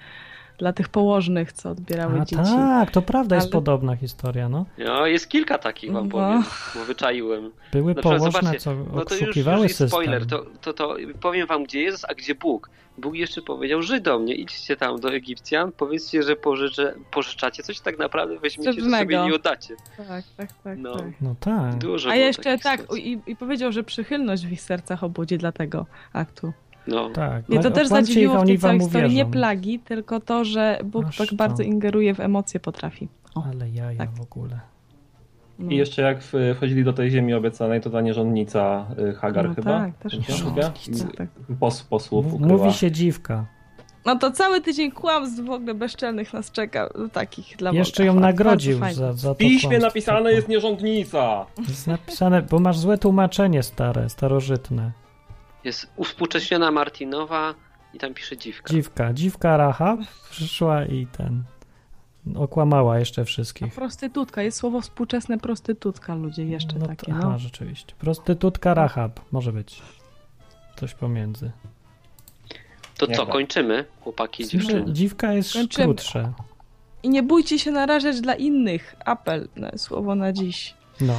dla tych położnych, co odbierały A dzieci. tak, to prawda, jest Ale- podobna historia, no. No, jest kilka takich, wam No. powiem, bo wyczaiłem. Były Na przykład położne, zobaczcie, co No to już, już jest system. spoiler, to, to, to powiem wam, gdzie Jezus, a gdzie Bóg. Bóg jeszcze powiedział Żydom, nie idźcie tam do Egipcjan, powiedzcie, że pożyczę, pożyczacie coś, tak naprawdę weźmiecie, to sobie nie oddacie. Tak, tak, tak. No. tak. No tak. Dużo A jeszcze tak, i, i powiedział, że przychylność w ich sercach obudzi dla tego aktu. No. tak. Mnie to No, też zadziwiło w tej całej historii. Nie uwierzą. plagi, tylko to, że Bóg Aż tak to. bardzo ingeruje w emocje potrafi. O, Ale jaja Tak. w ogóle. no. I jeszcze jak wchodzili do tej ziemi obiecanej, to ta nierządnica y, Hagar No chyba. tak, też Nie? nierządnica, tak. Pos, posłów ukryła. Mówi się dziwka. No to cały tydzień kłamstw w ogóle bezczelnych nas czeka, no, takich dla Jeszcze ją nagrodził za, za to W piśmie kłamstwo. napisane jest nierządnica! Jest napisane, bo masz złe tłumaczenie stare, starożytne. Jest uwspółcześniona Martinowa i tam pisze dziwka. Dziwka. Dziwka Rahab przyszła i ten... Okłamała jeszcze A wszystkich. prostytutka, jest słowo współczesne prostytutka, ludzie jeszcze no takie, to, no. aha, rzeczywiście. Prostytutka Rahab. Może być. Coś pomiędzy. To Nie co, tak. kończymy, chłopaki i No, dziewczyny? dziwka jest Kończymy. krótsze. I nie bójcie się narażać dla innych. Apel, na słowo na dziś. No.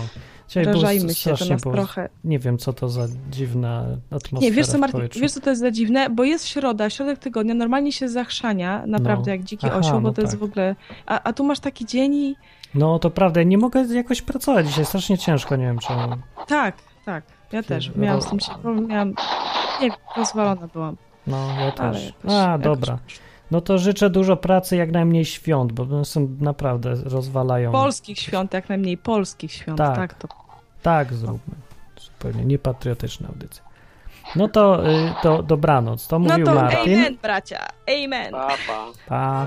Dzisiaj się, to nas było, trochę... Nie wiem, co to za dziwna atmosfera Nie, wiesz co Martin, wiesz co to jest za dziwne? Bo jest środa, środek tygodnia, normalnie się zachrzania, naprawdę No. jak dziki Aha, osioł, bo no to jest tak. w ogóle... A, a tu masz taki dzień i... No to prawda, nie mogę jakoś pracować dzisiaj, strasznie ciężko, nie wiem czemu. Tak, tak, ja też. Miałam z tym się... Miałam... Nie rozwalona byłam. No, ja też. jakoś, A, jakoś- dobra. No to życzę dużo pracy, jak najmniej świąt, bo one są naprawdę rozwalają. Polskich świąt, jak najmniej polskich świąt, Tak. tak, to... Tak, no. zróbmy. Zupełnie niepatriotyczna audycja. No to, y, to dobranoc. To no mówił to Martin. amen, bracia. Amen. Pa, pa. pa.